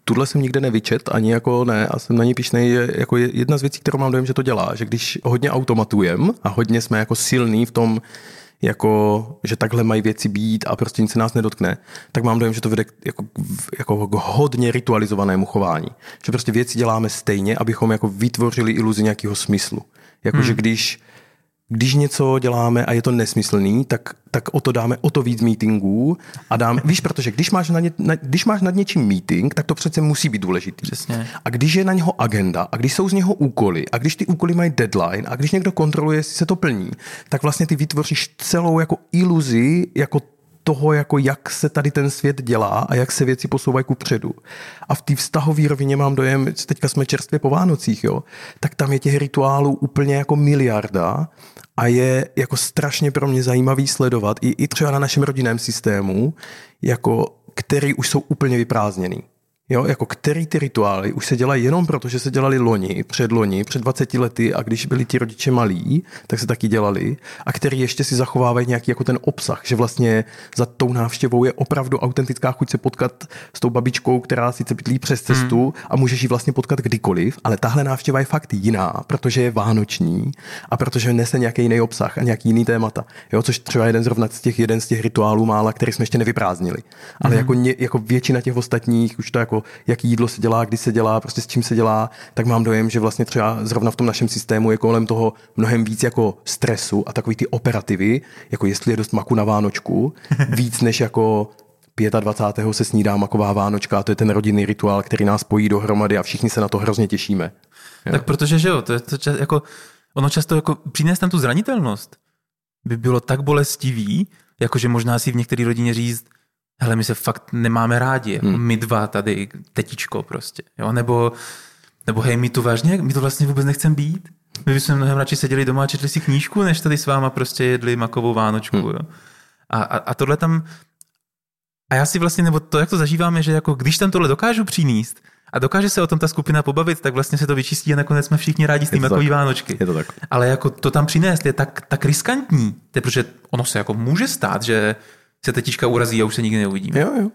tuhle jsem nikde nevyčet, ani jako ne, a jsem na ní pišnej, je jako jedna z věcí, kterou mám dojem, že to dělá, že když hodně automatujeme a hodně jsme jako silní v tom, jako, že takhle mají věci být a prostě nic se nás nedotkne, tak mám dojem, že to vede jako, jako k hodně ritualizovanému chování. Že prostě věci děláme stejně, abychom jako vytvořili iluzi nějakého smyslu. Jako, hmm. když když něco děláme a je to nesmyslný, tak, tak o to dáme o to víc meetingů a dáme, víš, protože když máš, na ně, na, když máš nad něčím meeting, tak to přece musí být důležitý. Přesně. A když je na něho agenda, a když jsou z něho úkoly, a když ty úkoly mají deadline, a když někdo kontroluje, jestli se to plní, tak vlastně ty vytvoříš celou jako iluzi, jako toho, jako jak se tady ten svět dělá a jak se věci posouvají ku předu. A v té vztahové rovině mám dojem, teďka jsme čerstvě po Vánocích, jo, tak tam je těch rituálů úplně jako miliarda a je jako strašně pro mě zajímavý sledovat i, i třeba na našem rodinném systému, jako který už jsou úplně vyprázdněný. Jo, jako který ty rituály už se dělají jenom proto, že se dělali loni, předloni, před 20 lety a když byli ti rodiče malí, tak se taky dělali a který ještě si zachovávají nějaký jako ten obsah, že vlastně za tou návštěvou je opravdu autentická chuť se potkat s tou babičkou, která sice bydlí přes cestu hmm. a můžeš ji vlastně potkat kdykoliv, ale tahle návštěva je fakt jiná, protože je vánoční a protože nese nějaký jiný obsah a nějaký jiný témata. Jo, což třeba jeden zrovna z těch, jeden z těch rituálů mála, který jsme ještě nevyprázdnili. Ale hmm. jako, ně, jako většina těch ostatních už to jako jaký jídlo se dělá, kdy se dělá, prostě s čím se dělá, tak mám dojem, že vlastně třeba zrovna v tom našem systému je kolem toho mnohem víc jako stresu a takový ty operativy, jako jestli je dost maku na Vánočku, víc než jako 25. se snídá maková Vánočka a to je ten rodinný rituál, který nás spojí dohromady a všichni se na to hrozně těšíme. Jo. Tak protože, že jo, to je to čas, jako, ono často jako přinést tam tu zranitelnost by bylo tak bolestivý, jakože možná si v některé rodině říct, hele, my se fakt nemáme rádi, jako hmm. my dva tady, tetičko prostě, jo, nebo, nebo hej, my tu vážně, my to vlastně vůbec nechceme být, my bychom mnohem radši seděli doma a četli si knížku, než tady s váma prostě jedli makovou vánočku, hmm. jo. A, a, a tohle tam, a já si vlastně, nebo to, jak to zažíváme, že jako když tam tohle dokážu přinést, a dokáže se o tom ta skupina pobavit, tak vlastně se to vyčistí a nakonec jsme všichni rádi s tím makový Vánočky. Je to tak. Ale jako to tam přinést je tak, tak riskantní, protože ono se jako může stát, že se tetička urazí a už se nikdy neuvidíme. Jo, jo.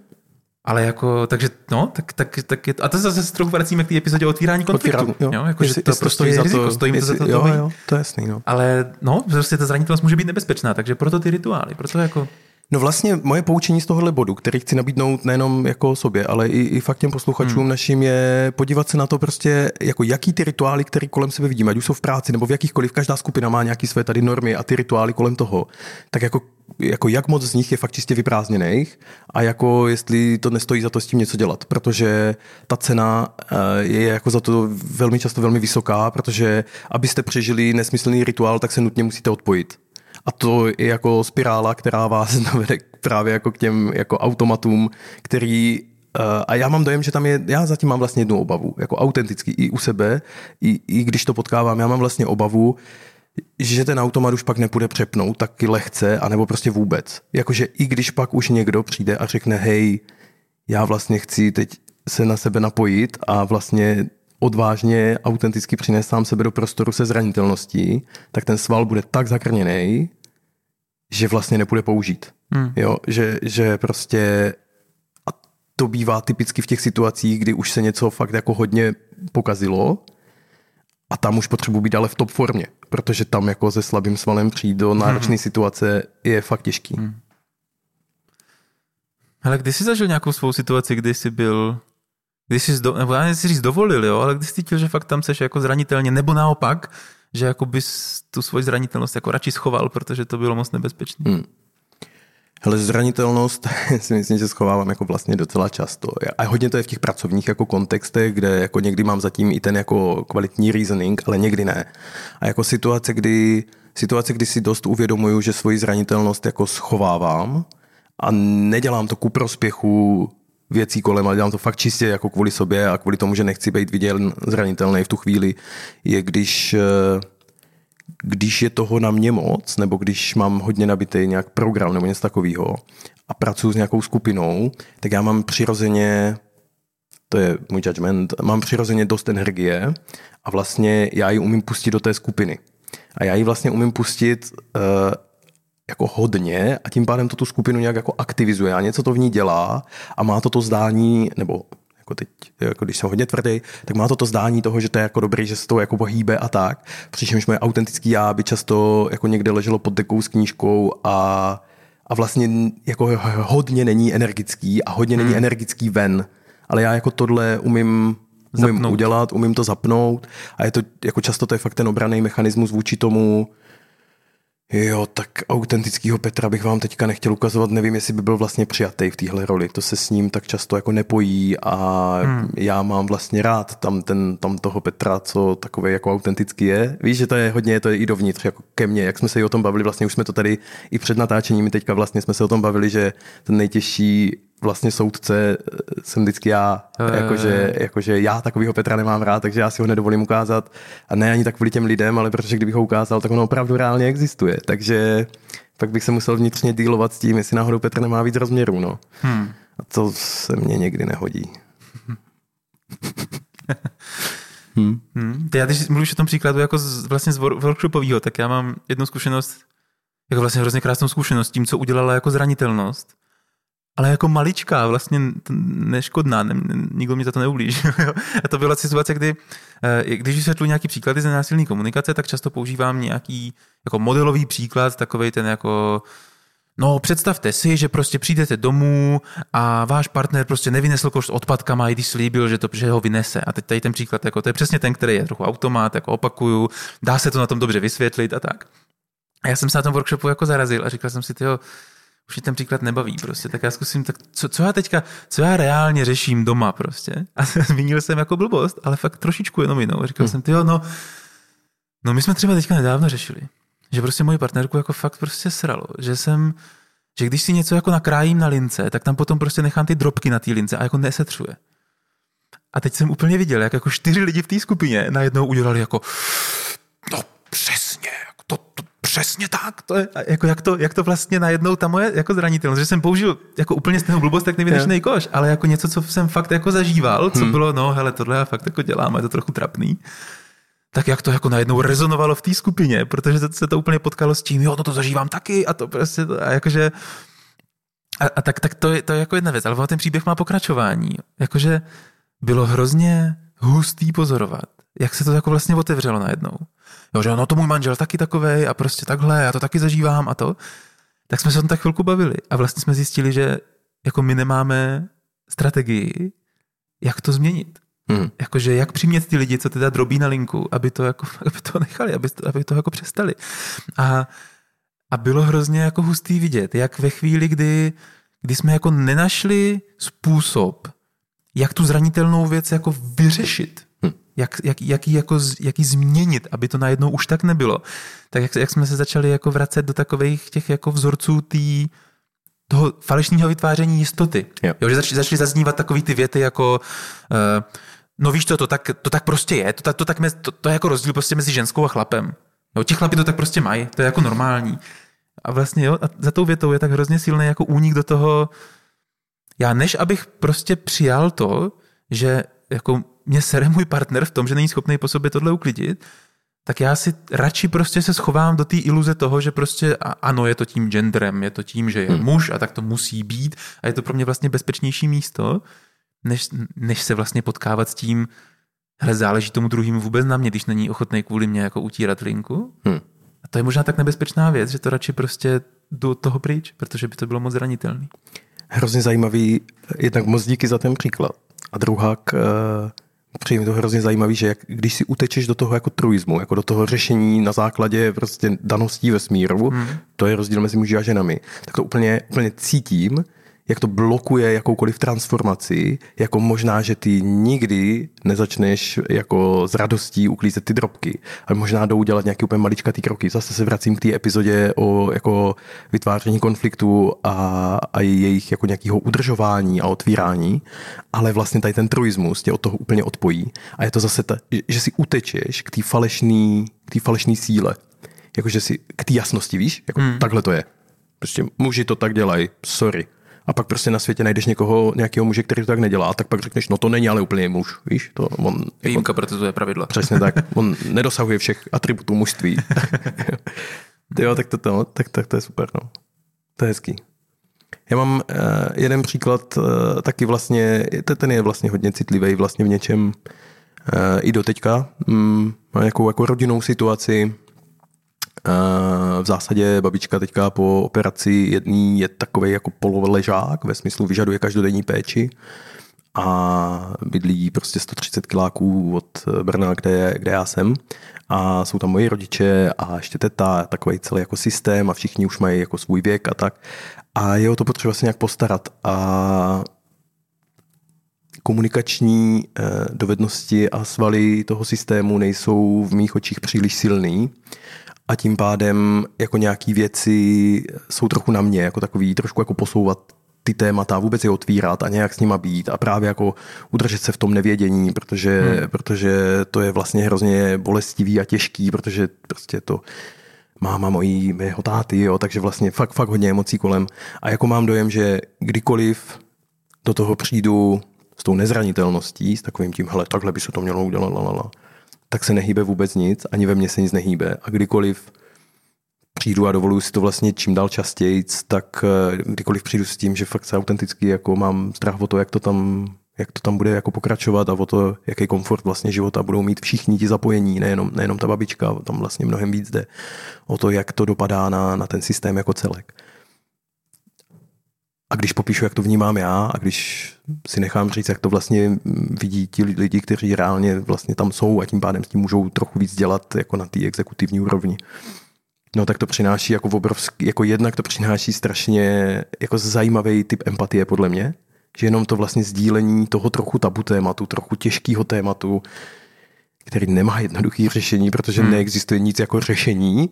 Ale jako, takže no, tak, tak, tak je to, a to zase trochu vracíme k té epizodě o otvírání konfliktu. Otvírání, jo. jo jako, jestli, že to prostě stojí je riziko, to, stojí jestli, to za to. Jo, jo, to je jasný, no. Ale no, prostě ta zranitelnost může být nebezpečná, takže proto ty rituály, proto jako... No vlastně moje poučení z tohohle bodu, který chci nabídnout nejenom jako sobě, ale i, i fakt těm posluchačům hmm. našim je podívat se na to prostě, jako jaký ty rituály, které kolem sebe vidíme, ať už jsou v práci nebo v jakýchkoliv, každá skupina má nějaké své tady normy a ty rituály kolem toho, tak jako, jako jak moc z nich je fakt čistě vyprázdněných a jako jestli to nestojí za to s tím něco dělat, protože ta cena eh, je jako za to velmi často velmi vysoká, protože abyste přežili nesmyslný rituál, tak se nutně musíte odpojit. A to je jako spirála, která vás navede právě jako k těm jako automatům, který uh, a já mám dojem, že tam je, já zatím mám vlastně jednu obavu, jako autentický i u sebe, i, i když to potkávám, já mám vlastně obavu, že ten automat už pak nepůjde přepnout taky lehce, anebo prostě vůbec. Jakože i když pak už někdo přijde a řekne, hej, já vlastně chci teď se na sebe napojit a vlastně odvážně, autenticky přinést sám sebe do prostoru se zranitelností, tak ten sval bude tak zakrněný, že vlastně nepůjde použít. Hmm. Jo, že, že prostě a to bývá typicky v těch situacích, kdy už se něco fakt jako hodně pokazilo a tam už potřebuji být ale v top formě, protože tam jako se slabým svalem přijít do náročné hmm. situace je fakt těžký. Hmm. Ale kdy jsi zažil nějakou svou situaci, kdy jsi byl, kdy jsi, do, nebo já nechci říct dovolil, jo, ale kdy jsi cítil, že fakt tam seš jako zranitelně, nebo naopak, že jako bys tu svoji zranitelnost jako radši schoval, protože to bylo moc nebezpečné. Hmm. Hele, zranitelnost si myslím, že schovávám jako vlastně docela často. A hodně to je v těch pracovních jako kontextech, kde jako někdy mám zatím i ten jako kvalitní reasoning, ale někdy ne. A jako situace, kdy, situace, kdy si dost uvědomuju, že svoji zranitelnost jako schovávám a nedělám to ku prospěchu věcí kolem, ale dělám to fakt čistě jako kvůli sobě a kvůli tomu, že nechci být viděn zranitelný v tu chvíli, je když eh, když je toho na mě moc, nebo když mám hodně nabitý nějak program nebo něco takového a pracuji s nějakou skupinou, tak já mám přirozeně, to je můj judgment, mám přirozeně dost energie a vlastně já ji umím pustit do té skupiny. A já ji vlastně umím pustit uh, jako hodně a tím pádem to tu skupinu nějak jako aktivizuje a něco to v ní dělá a má to to zdání, nebo jako teď, jako když jsem hodně tvrdý, tak má to to zdání toho, že to je jako dobrý, že se to jako pohýbe a tak. Přičemž moje autentický já by často jako někde leželo pod dekou s knížkou a, a vlastně jako hodně není energický a hodně hmm. není energický ven. Ale já jako tohle umím umím zapnout. udělat, umím to zapnout a je to, jako často to je fakt ten obraný mechanismus vůči tomu, Jo, tak autentického Petra bych vám teďka nechtěl ukazovat, nevím, jestli by byl vlastně přijatý v téhle roli. To se s ním tak často jako nepojí a hmm. já mám vlastně rád tam, ten, tam toho Petra, co takový jako autentický je. Víš, že to je hodně, to je i dovnitř, jako ke mně, jak jsme se i o tom bavili, vlastně už jsme to tady i před natáčením, teďka vlastně jsme se o tom bavili, že ten nejtěžší vlastně soudce eh, jsem vždycky já, jakože, jakože já takového Petra nemám rád, takže já si ho nedovolím ukázat. A ne ani tak kvůli těm lidem, ale protože kdybych ho ukázal, tak on opravdu reálně existuje. Takže pak bych se musel vnitřně dílovat s tím, jestli náhodou Petr nemá víc rozměrů. No. Hmm. A to se mně někdy nehodí. hmm. Hmm. Já když mluvíš o tom příkladu jako z, vlastně z workshopového, tak já mám jednu zkušenost, jako vlastně hrozně krásnou zkušenost tím, co udělala jako zranitelnost ale jako maličká, vlastně neškodná, ne, nikdo mi za to neublížil. a to byla situace, kdy, eh, když vysvětluji nějaký příklady ze násilné komunikace, tak často používám nějaký jako modelový příklad, takový ten jako No, představte si, že prostě přijdete domů a váš partner prostě nevynesl koš s odpadkama, i když slíbil, že, to, že ho vynese. A teď tady ten příklad, jako to je přesně ten, který je trochu automat, jako opakuju, dá se to na tom dobře vysvětlit a tak. A já jsem se na tom workshopu jako zarazil a říkal jsem si, tyjo, už mě ten příklad nebaví prostě, tak já zkusím, tak co, co já teďka, co já reálně řeším doma prostě. A zmínil jsem jako blbost, ale fakt trošičku jenom jinou. Říkal hmm. jsem, ty no, no my jsme třeba teďka nedávno řešili, že prostě moji partnerku jako fakt prostě sralo, že jsem, že když si něco jako nakrájím na lince, tak tam potom prostě nechám ty drobky na té lince a jako nesetřuje. A teď jsem úplně viděl, jak jako čtyři lidi v té skupině najednou udělali jako no přesně, jako přesně tak, to je, jako jak, to, jak to vlastně najednou ta moje jako zranitelnost, že jsem použil jako úplně stejnou blbost, tak nevydačný koš, ale jako něco, co jsem fakt jako zažíval, co hmm. bylo, no hele, tohle já fakt jako dělám, je to trochu trapný tak jak to jako najednou rezonovalo v té skupině, protože se to úplně potkalo s tím, jo, no to zažívám taky a to prostě, a jakože, a, a tak, tak to, je, to je jako jedna věc, ale ten příběh má pokračování, jakože bylo hrozně hustý pozorovat, jak se to jako vlastně otevřelo najednou. Jo, že no to můj manžel taky takovej a prostě takhle, já to taky zažívám a to. Tak jsme se o tom tak chvilku bavili a vlastně jsme zjistili, že jako my nemáme strategii, jak to změnit. Hmm. Jakože jak přimět ty lidi, co teda drobí na linku, aby to, jako, aby to nechali, aby to, aby to jako přestali. A, a bylo hrozně jako hustý vidět, jak ve chvíli, kdy, kdy jsme jako nenašli způsob, jak tu zranitelnou věc jako vyřešit. Jak, jak, jak, jako, jak ji změnit, aby to najednou už tak nebylo, tak jak, jak jsme se začali jako vracet do takových těch jako vzorců tý, toho falešného vytváření jistoty. Jo. Jo, že začali, začali zaznívat takový ty věty jako uh, no víš to, to tak, to tak prostě je, to, to, tak, to, to je jako rozdíl prostě mezi ženskou a chlapem. Jo, ti chlapi to tak prostě mají, to je jako normální. A vlastně jo, a za tou větou je tak hrozně silný jako únik do toho, já než abych prostě přijal to, že jako mě sere můj partner v tom, že není schopný po sobě tohle uklidit, tak já si radši prostě se schovám do té iluze toho, že prostě ano, je to tím genderem, je to tím, že je hmm. muž a tak to musí být a je to pro mě vlastně bezpečnější místo, než, než se vlastně potkávat s tím, hele, záleží tomu druhému vůbec na mě, když není ochotný kvůli mě jako utírat linku. Hmm. A to je možná tak nebezpečná věc, že to radši prostě do toho pryč, protože by to bylo moc zranitelný. Hrozně zajímavý, jednak moc díky za ten příklad. A druhá, k, uh, přijde mi to hrozně zajímavý, že jak, když si utečeš do toho jako truismu, jako do toho řešení na základě prostě daností ve smíru, hmm. to je rozdíl mezi muži a ženami, tak to úplně, úplně cítím, jak to blokuje jakoukoliv transformaci, jako možná, že ty nikdy nezačneš jako s radostí uklízet ty drobky, ale možná jdou udělat nějaké úplně maličkatý kroky. Zase se vracím k té epizodě o jako vytváření konfliktu a, a jejich jako nějakého udržování a otvírání, ale vlastně tady ten truismus tě od toho úplně odpojí a je to zase, ta, že si utečeš k té falešné k té falešné síle, jakože si k té jasnosti, víš, jako hmm. takhle to je. Prostě muži to tak dělají, sorry a pak prostě na světě najdeš někoho, nějakého muže, který to tak nedělá, tak pak řekneš, no to není ale úplně muž, víš? To on, Výjimka jako, je pravidla. Přesně tak. On nedosahuje všech atributů mužství. jo, tak to, to, tak, tak to je super, no. To je hezký. Já mám uh, jeden příklad, uh, taky vlastně, ten je vlastně hodně citlivý vlastně v něčem uh, i do teďka. Um, má nějakou jako rodinnou situaci, v zásadě babička teďka po operaci jedný je takový jako pololežák, ve smyslu vyžaduje každodenní péči a bydlí prostě 130 kiláků od Brna, kde, kde já jsem. A jsou tam moji rodiče a ještě teta, takový celý jako systém a všichni už mají jako svůj věk a tak. A je o to potřeba se nějak postarat a komunikační eh, dovednosti a svaly toho systému nejsou v mých očích příliš silný a tím pádem jako nějaký věci jsou trochu na mě, jako takový trošku jako posouvat ty témata, vůbec je otvírat a nějak s nima být a právě jako udržet se v tom nevědění, protože, hmm. protože to je vlastně hrozně bolestivý a těžký, protože prostě to máma mojí, mého táty, jo, takže vlastně fakt, fakt hodně emocí kolem. A jako mám dojem, že kdykoliv do toho přijdu s tou nezranitelností, s takovým tím, hele, takhle by se to mělo udělat, lalala, tak se nehýbe vůbec nic, ani ve mně se nic nehýbe. A kdykoliv přijdu a dovoluji si to vlastně čím dál častěji, tak eh, kdykoliv přijdu s tím, že fakt se autenticky jako mám strach o to, jak to tam jak to tam bude jako pokračovat a o to, jaký komfort vlastně života budou mít všichni ti zapojení, nejenom, nejenom ta babička, tam vlastně mnohem víc jde o to, jak to dopadá na, na ten systém jako celek. A když popíšu, jak to vnímám já a když si nechám říct, jak to vlastně vidí ti lidi, kteří reálně vlastně tam jsou a tím pádem s tím můžou trochu víc dělat jako na té exekutivní úrovni, no tak to přináší jako obrovský, jako jednak to přináší strašně jako zajímavý typ empatie podle mě, že jenom to vlastně sdílení toho trochu tabu tématu, trochu těžkého tématu, který nemá jednoduché řešení, protože hmm. neexistuje nic jako řešení,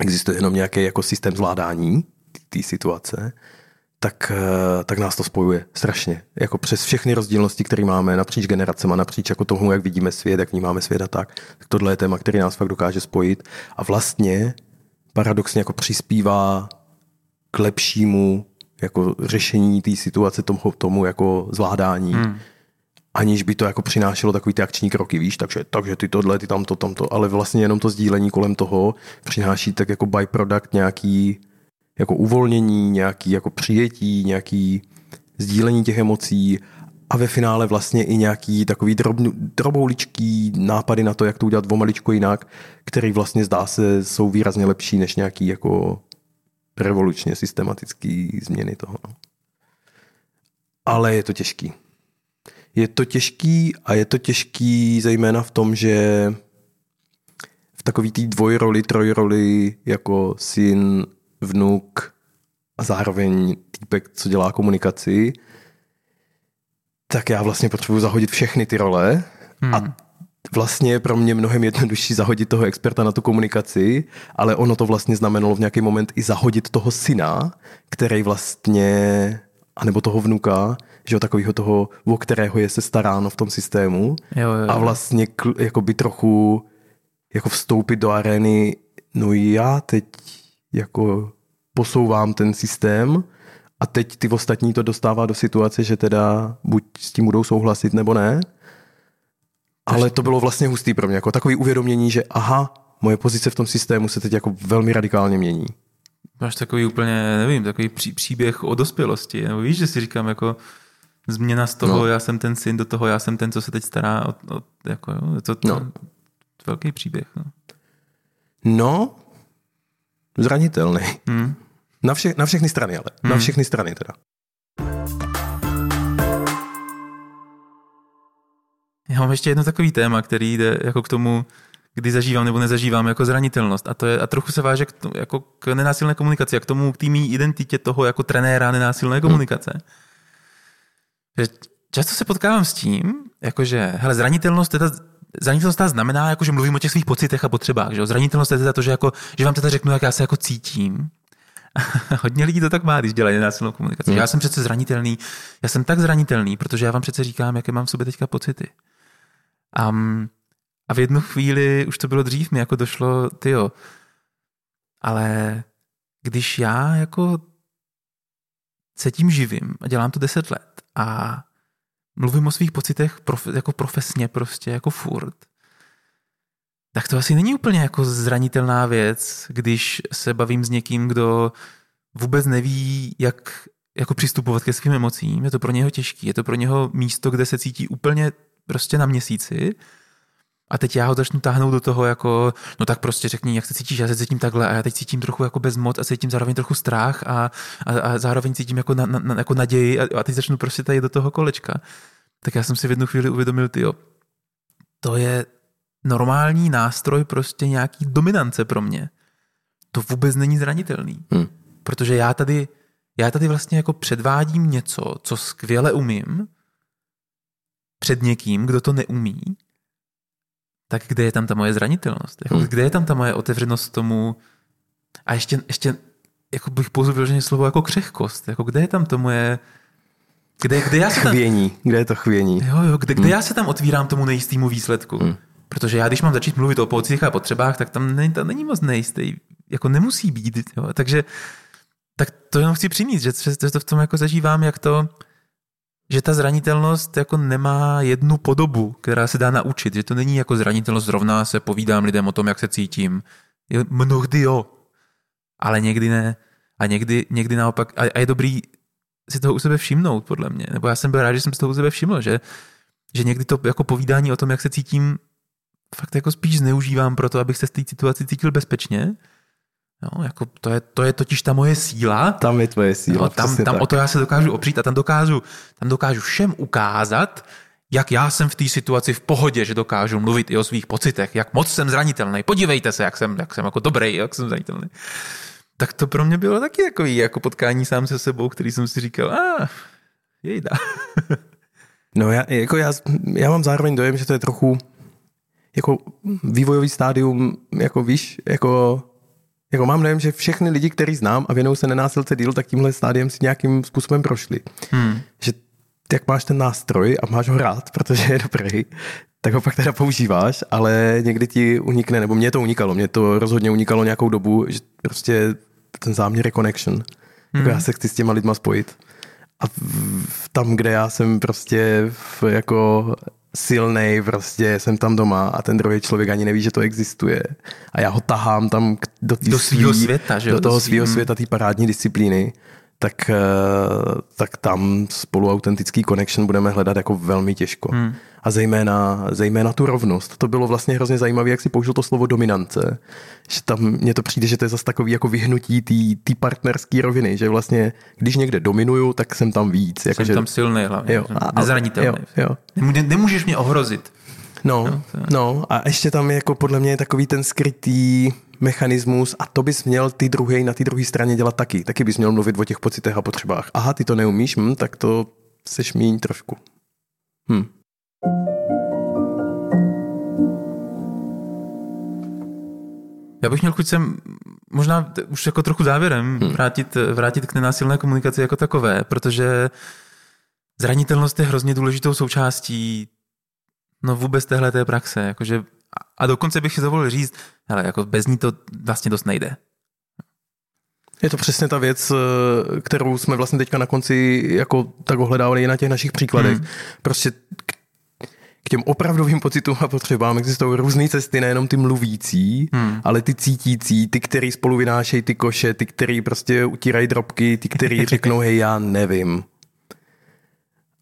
existuje jenom nějaký jako systém zvládání té situace, tak, eh, tak nás to spojuje strašně. Jako přes všechny rozdílnosti, které máme napříč generacemi, napříč jako tomu, jak vidíme svět, jak vnímáme svět a tak, tak tohle je téma, který nás fakt dokáže spojit a vlastně paradoxně jako přispívá k lepšímu jako řešení té situace, tomu, tomu jako zvládání, hmm. aniž by to jako přinášelo takový ty akční kroky, víš, takže, takže ty tohle, ty tamto, tamto, ale vlastně jenom to sdílení kolem toho přináší tak jako byproduct nějaký jako uvolnění, nějaký jako přijetí, nějaký sdílení těch emocí a ve finále vlastně i nějaký takový drobn, drobouličký nápady na to, jak to udělat o maličko jinak, který vlastně zdá se jsou výrazně lepší než nějaký jako revolučně systematický změny toho. No. Ale je to těžký. Je to těžký a je to těžký zejména v tom, že v takový té dvojroli, trojroli jako syn, vnuk a zároveň týpek, co dělá komunikaci, tak já vlastně potřebuji zahodit všechny ty role hmm. a vlastně je pro mě mnohem jednodušší zahodit toho experta na tu komunikaci, ale ono to vlastně znamenalo v nějaký moment i zahodit toho syna, který vlastně, anebo toho vnuka, že takového toho, o kterého je se staráno v tom systému jo, jo, jo. a vlastně jako by trochu jako vstoupit do arény, no já teď jako posouvám ten systém a teď ty ostatní to dostává do situace, že teda buď s tím budou souhlasit nebo ne ale to bylo vlastně hustý pro mě, jako takový uvědomění, že aha, moje pozice v tom systému se teď jako velmi radikálně mění. Máš takový úplně, nevím, takový pří, příběh o dospělosti, nebo víš, že si říkám jako změna z toho, no. já jsem ten syn, do toho já jsem ten, co se teď stará o, o jako jo, to, to, no. to velký příběh. No, no zranitelný. Hmm. Na, vše, na všechny strany ale, hmm. na všechny strany teda. Já mám ještě jedno takový téma, který jde jako k tomu, kdy zažívám nebo nezažívám jako zranitelnost. A to je a trochu se váže k, tomu, jako k nenásilné komunikaci a k tomu, k té identitě toho jako trenéra nenásilné komunikace. Hmm. často se potkávám s tím, jakože, hele, zranitelnost teda Zranitelnost znamená, jako, že mluvím o těch svých pocitech a potřebách. Že? Zranitelnost je teda to, že, jako, že vám teda řeknu, jak já se jako cítím. Hodně lidí to tak má, když dělají nenásilnou komunikaci. Hmm. Já jsem přece zranitelný. Já jsem tak zranitelný, protože já vám přece říkám, jaké mám v sobě teďka pocity. Um, a v jednu chvíli, už to bylo dřív, mi jako došlo, jo, ale když já jako se tím živím a dělám to deset let a mluvím o svých pocitech prof, jako profesně prostě, jako furt, tak to asi není úplně jako zranitelná věc, když se bavím s někým, kdo vůbec neví, jak jako přistupovat ke svým emocím. Je to pro něho těžké, je to pro něho místo, kde se cítí úplně prostě na měsíci a teď já ho začnu táhnout do toho jako, no tak prostě řekni, jak se cítíš, já se cítím takhle a já teď cítím trochu jako bezmoc a cítím zároveň trochu strach a, a, a zároveň cítím jako, na, na, jako naději a, a teď začnu prostě tady do toho kolečka. Tak já jsem si v jednu chvíli uvědomil, ty to je normální nástroj prostě nějaký dominance pro mě. To vůbec není zranitelný. Hmm. Protože já tady, já tady vlastně jako předvádím něco, co skvěle umím, před někým, kdo to neumí, tak kde je tam ta moje zranitelnost? Jako, hmm. Kde je tam ta moje otevřenost tomu a ještě, ještě jako bych použil vyloženě slovo jako křehkost. Jako kde je tam to moje kde, kde já se tam, chvění, kde je to chvění. Jo, jo, kde, kde hmm. já se tam otvírám tomu nejistému výsledku. Hmm. Protože já, když mám začít mluvit o pocitech a potřebách, tak tam není, tam není moc nejistý. Jako nemusí být. Jo. Takže tak to jenom chci přinést, že, že to v tom jako zažívám, jak to, že ta zranitelnost jako nemá jednu podobu, která se dá naučit, že to není jako zranitelnost zrovna se povídám lidem o tom, jak se cítím. Mnohdy jo, ale někdy ne. A někdy, někdy naopak, a, je dobrý si toho u sebe všimnout, podle mě. Nebo já jsem byl rád, že jsem si toho u sebe všiml, že, že někdy to jako povídání o tom, jak se cítím, fakt jako spíš zneužívám pro to, abych se z té situaci cítil bezpečně. No, jako to, je, to je totiž ta moje síla. Tam je tvoje síla. No, tam, tam o to já se dokážu opřít a tam dokážu, tam dokážu všem ukázat, jak já jsem v té situaci v pohodě, že dokážu mluvit i o svých pocitech, jak moc jsem zranitelný. Podívejte se, jak jsem, jak jsem jako dobrý, jak jsem zranitelný. Tak to pro mě bylo taky jako, jako potkání sám se sebou, který jsem si říkal, a ah, jejda. no já, jako já, já mám zároveň dojem, že to je trochu jako vývojový stádium, jako víš, jako jako mám dojem, že všechny lidi, který znám a věnují se nenásilce díl, tak tímhle stádiem si nějakým způsobem prošli. Hmm. Že jak máš ten nástroj a máš ho rád, protože je dobrý, tak ho pak teda používáš, ale někdy ti unikne, nebo mě to unikalo, mě to rozhodně unikalo nějakou dobu, že prostě ten záměr je connection. Jako hmm. Jako já se chci s těma lidma spojit. A v, tam, kde já jsem prostě v, jako silnej, prostě jsem tam doma a ten druhý člověk ani neví, že to existuje. A já ho tahám tam do, do svého světa, že Do toho svého světa, té parádní disciplíny tak, eh, tak tam spolu autentický connection budeme hledat jako velmi těžko. Hmm. A zejména, zejména tu rovnost. To bylo vlastně hrozně zajímavé, jak si použil to slovo dominance. Že tam mně to přijde, že to je zase takový jako vyhnutí té partnerské roviny, že vlastně, když někde dominuju, tak jsem tam víc. Jako, jsem že... tam silný hlavně, jo, a, nezranitelný. Jo, jo. Nemůžeš mě ohrozit. No, no, no a ještě tam je jako podle mě takový ten skrytý mechanismus a to bys měl ty druhý na té druhé straně dělat taky. Taky bys měl mluvit o těch pocitech a potřebách. Aha, ty to neumíš, hm, tak to seš míň trošku. Hm. Já bych měl chuť sem možná už jako trochu závěrem hmm. vrátit, vrátit k nenásilné komunikaci jako takové, protože zranitelnost je hrozně důležitou součástí no vůbec téhle té praxe. Jakože, a dokonce bych si dovolil říct, hele, jako bez ní to vlastně dost nejde. Je to přesně ta věc, eh, kterou jsme vlastně teďka na konci jako tak ohledávali i na těch našich příkladech. Hmm. Prostě k těm opravdovým pocitům a potřebám existují různé cesty, nejenom ty mluvící, hmm. ale ty cítící, ty, který spolu vynášejí ty koše, ty, který prostě utírají drobky, ty, který řeknou, hej, já nevím.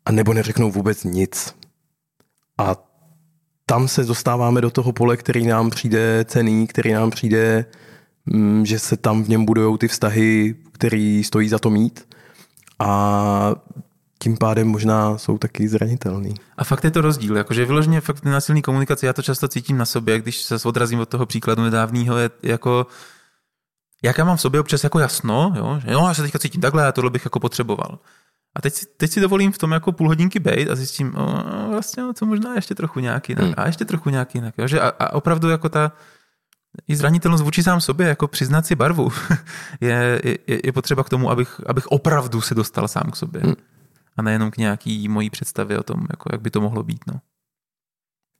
A nebo neřeknou vůbec nic. A tam se dostáváme do toho pole, který nám přijde cený, který nám přijde, mm, že se tam v něm budují ty vztahy, který stojí za to mít. A tím pádem možná jsou taky zranitelný. A fakt je to rozdíl, jakože vyloženě fakt nenasilný komunikace, já to často cítím na sobě, když se odrazím od toho příkladu nedávného, je jako jak já mám v sobě občas jako jasno, jo, že no, já se teďka cítím takhle a tohle bych jako potřeboval. A teď si, teď si dovolím v tom jako půl hodinky bejt a zjistím, o, vlastně no, to možná ještě trochu nějak jinak hmm. a ještě trochu nějak jinak. Jo? Že a, a opravdu jako ta i zranitelnost vůči sám sobě, jako přiznat si barvu, je, je, je potřeba k tomu, abych, abych opravdu se dostal sám k sobě. Hmm. A nejenom k nějaký mojí představě o tom, jako jak by to mohlo být. No.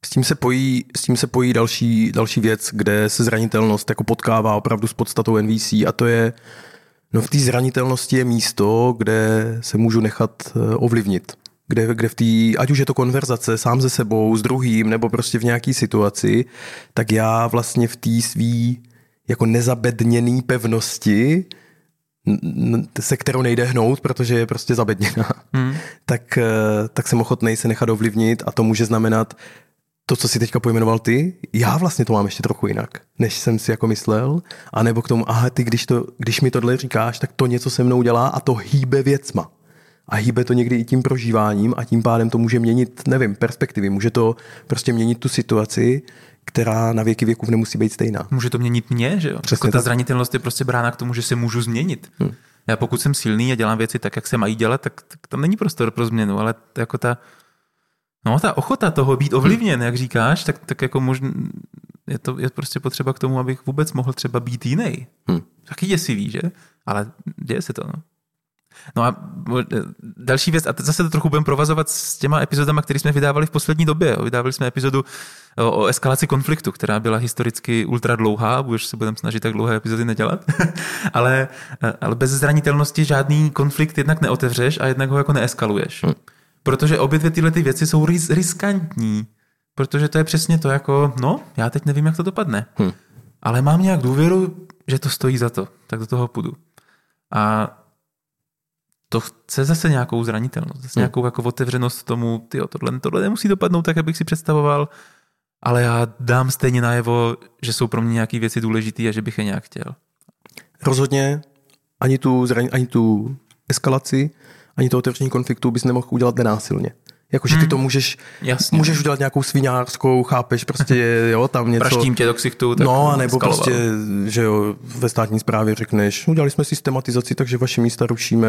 S tím se pojí, s tím se pojí další, další věc, kde se zranitelnost jako potkává opravdu s podstatou NVC a to je No v té zranitelnosti je místo, kde se můžu nechat eh, ovlivnit. Kde, kde v té, ať už je to konverzace sám se sebou, s druhým, nebo prostě v nějaké situaci, tak já vlastně v té svý jako nezabedněný pevnosti, se kterou nejde hnout, protože je prostě zabedněná, hmm. tak, eh, tak jsem ochotný se nechat ovlivnit a to může znamenat to, co si teďka pojmenoval ty, já vlastně to mám ještě trochu jinak, než jsem si jako myslel, a nebo k tomu, aha, ty, když, to, když mi tohle říkáš, tak to něco se mnou dělá a to hýbe věcma. A hýbe to někdy i tím prožíváním a tím pádem to může měnit, nevím, perspektivy. Může to prostě měnit tu situaci, která na věky věků nemusí být stejná. Může to měnit mě, že jo? Přesně jako ta tak. zranitelnost je prostě brána k tomu, že se můžu změnit. Hmm. Já pokud jsem silný a dělám věci tak, jak se mají dělat, tak, tak tam není prostor pro změnu, ale jako ta No, ta ochota toho být ovlivněn, jak říkáš, tak, tak jako možná je to je prostě potřeba k tomu, abych vůbec mohl třeba být jiný. Hmm. Taky děsivý, že? Ale děje se to, no. No a další věc, a zase to trochu budeme provazovat s těma epizodama, které jsme vydávali v poslední době. Vydávali jsme epizodu o eskalaci konfliktu, která byla historicky ultra dlouhá, už se budeme snažit tak dlouhé epizody nedělat, ale, ale bez zranitelnosti žádný konflikt jednak neotevřeš a jednak ho jako neeskaluješ. Hmm. Protože obě dvě tyhle ty věci jsou ris- riskantní. Protože to je přesně to jako, no, já teď nevím, jak to dopadne. Hm. Ale mám nějak důvěru, že to stojí za to. Tak do toho půjdu. A to chce zase nějakou zranitelnost, zase hm. nějakou jako otevřenost tomu, ty tohle, tohle nemusí dopadnout tak, abych si představoval, ale já dám stejně najevo, že jsou pro mě nějaké věci důležité a že bych je nějak chtěl. Rozhodně ani tu, zraň, ani tu eskalaci, ani to otevření konfliktu bys nemohl udělat nenásilně. Jakože ty hmm. to můžeš, Jasně. můžeš udělat nějakou svinářskou, chápeš, prostě jo, tam něco. Praštím tě do ksichtu, tak No, a nebo skaloval. prostě, že jo, ve státní správě řekneš, udělali jsme systematizaci, takže vaše místa rušíme,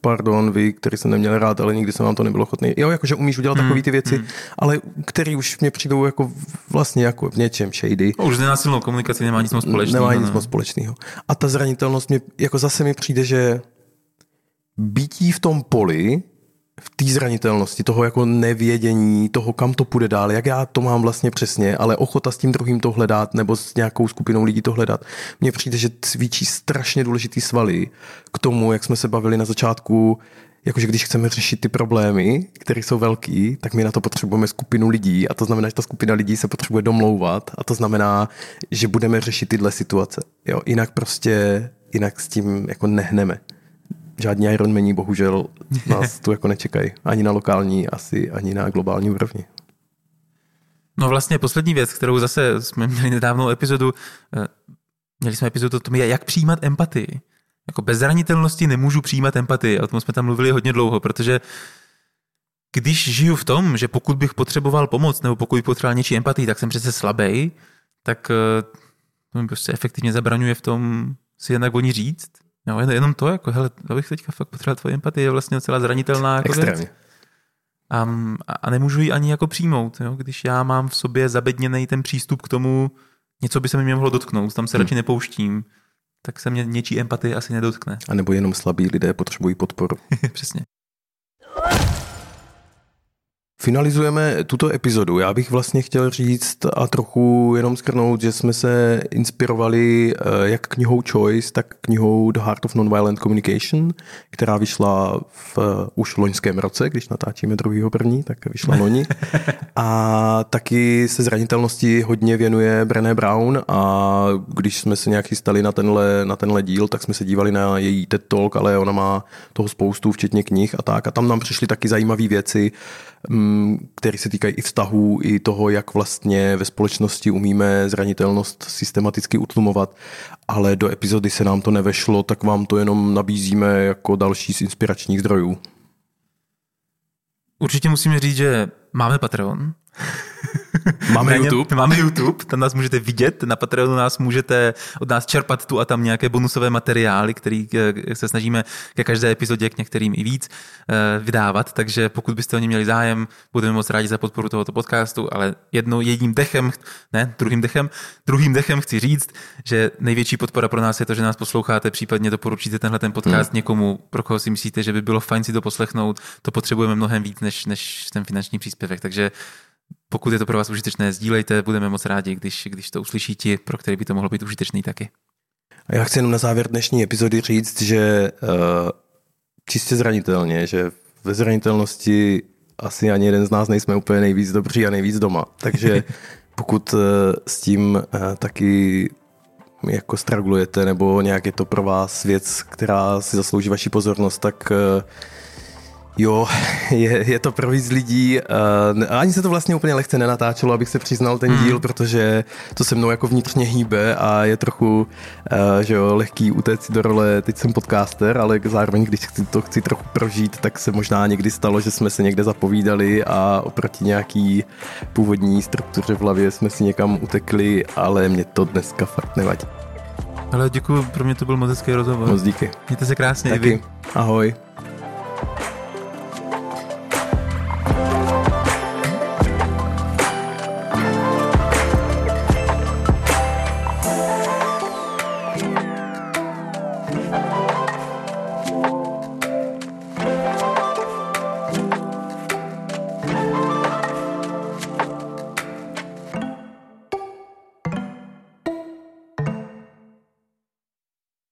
pardon, vy, který jsem neměl rád, ale nikdy jsem vám to nebylo ochotný. Jo, jakože umíš udělat hmm. takové ty věci, hmm. ale který už mě přijdou jako vlastně jako v něčem shady. No, už s nenásilnou komunikací nemá nic moc společného. Nemá nic moc společného. A ta zranitelnost mě, jako zase mi přijde, že bytí v tom poli, v té zranitelnosti, toho jako nevědění, toho, kam to půjde dál, jak já to mám vlastně přesně, ale ochota s tím druhým to hledat nebo s nějakou skupinou lidí to hledat. Mně přijde, že cvičí strašně důležitý svaly k tomu, jak jsme se bavili na začátku, jakože když chceme řešit ty problémy, které jsou velký, tak my na to potřebujeme skupinu lidí a to znamená, že ta skupina lidí se potřebuje domlouvat a to znamená, že budeme řešit tyhle situace. Jo, jinak prostě, jinak s tím jako nehneme žádní Ironmaní bohužel nás tu jako nečekají. Ani na lokální, asi ani na globální úrovni. No vlastně poslední věc, kterou zase jsme měli nedávnou epizodu, eh, měli jsme epizodu o tom, jak přijímat empatii. Jako bez zranitelnosti nemůžu přijímat empatii, o tom jsme tam mluvili hodně dlouho, protože když žiju v tom, že pokud bych potřeboval pomoc nebo pokud bych potřeboval něčí empatii, tak jsem přece slabý, tak eh, to mi prostě efektivně zabraňuje v tom si jednak o ní říct No, jenom to, jako, hele, abych teďka fakt potřeboval tvoje empatii, je vlastně docela zranitelná jako Extrémně. věc. A, a nemůžu ji ani jako přijmout, jo? když já mám v sobě zabedněný ten přístup k tomu, něco by se mi mohlo dotknout, tam se hmm. radši nepouštím, tak se mě něčí empatie asi nedotkne. A nebo jenom slabí lidé potřebují podporu. Přesně. Finalizujeme tuto epizodu. Já bych vlastně chtěl říct a trochu jenom skrnout, že jsme se inspirovali eh, jak knihou Choice, tak knihou The Heart of Nonviolent Communication, která vyšla v eh, už loňském roce, když natáčíme druhýho první, tak vyšla loni. A taky se zranitelnosti hodně věnuje Brené Brown a když jsme se nějak chystali na tenhle, na tenhle díl, tak jsme se dívali na její TED Talk, ale ona má toho spoustu, včetně knih a tak. A tam nám přišly taky zajímavé věci, Mm, které se týkají i vztahů, i toho, jak vlastně ve společnosti umíme zranitelnost systematicky utlumovat, ale do epizody se nám to nevešlo, tak vám to jenom nabízíme jako další z inspiračních zdrojů. Určitě musíme říct, že máme Patreon. Máme YouTube. Máme YouTube, tam nás můžete vidět, na Patreonu nás můžete od nás čerpat tu a tam nějaké bonusové materiály, které eh, se snažíme ke každé epizodě, k některým i víc, eh, vydávat, takže pokud byste o ně měli zájem, budeme moc rádi za podporu tohoto podcastu, ale jednou jedním dechem, ne, druhým dechem, druhým dechem chci říct, že největší podpora pro nás je to, že nás posloucháte, případně doporučíte tenhle ten podcast hmm. někomu, pro koho si myslíte, že by bylo fajn si to poslechnout, to potřebujeme mnohem víc než, než ten finanční příspěvek, takže pokud je to pro vás užitečné, sdílejte, budeme moc rádi, když, když to uslyší ti, pro který by to mohlo být užitečný taky. A já chci jenom na závěr dnešní epizody říct, že uh, čistě zranitelně, že ve zranitelnosti asi ani jeden z nás nejsme úplně nejvíc dobří a nejvíc doma. Takže pokud uh, s tím uh, taky jako stragulujete, nebo nějak je to pro vás věc, která si zaslouží vaši pozornost, tak uh, Jo, je, je to pro víc lidí. Uh, ani se to vlastně úplně lehce nenatáčelo, abych se přiznal ten díl, mm. protože to se mnou jako vnitřně hýbe a je trochu uh, že jo, lehký utéct do role, teď jsem podcaster, ale zároveň, když chci, to chci trochu prožít, tak se možná někdy stalo, že jsme se někde zapovídali a oproti nějaký původní struktuře v hlavě jsme si někam utekli, ale mě to dneska fakt nevadí. Ale děkuji, pro mě to byl moc hezký rozhovor. Moc díky. Mějte se krásně Taky. i vy. Ahoj.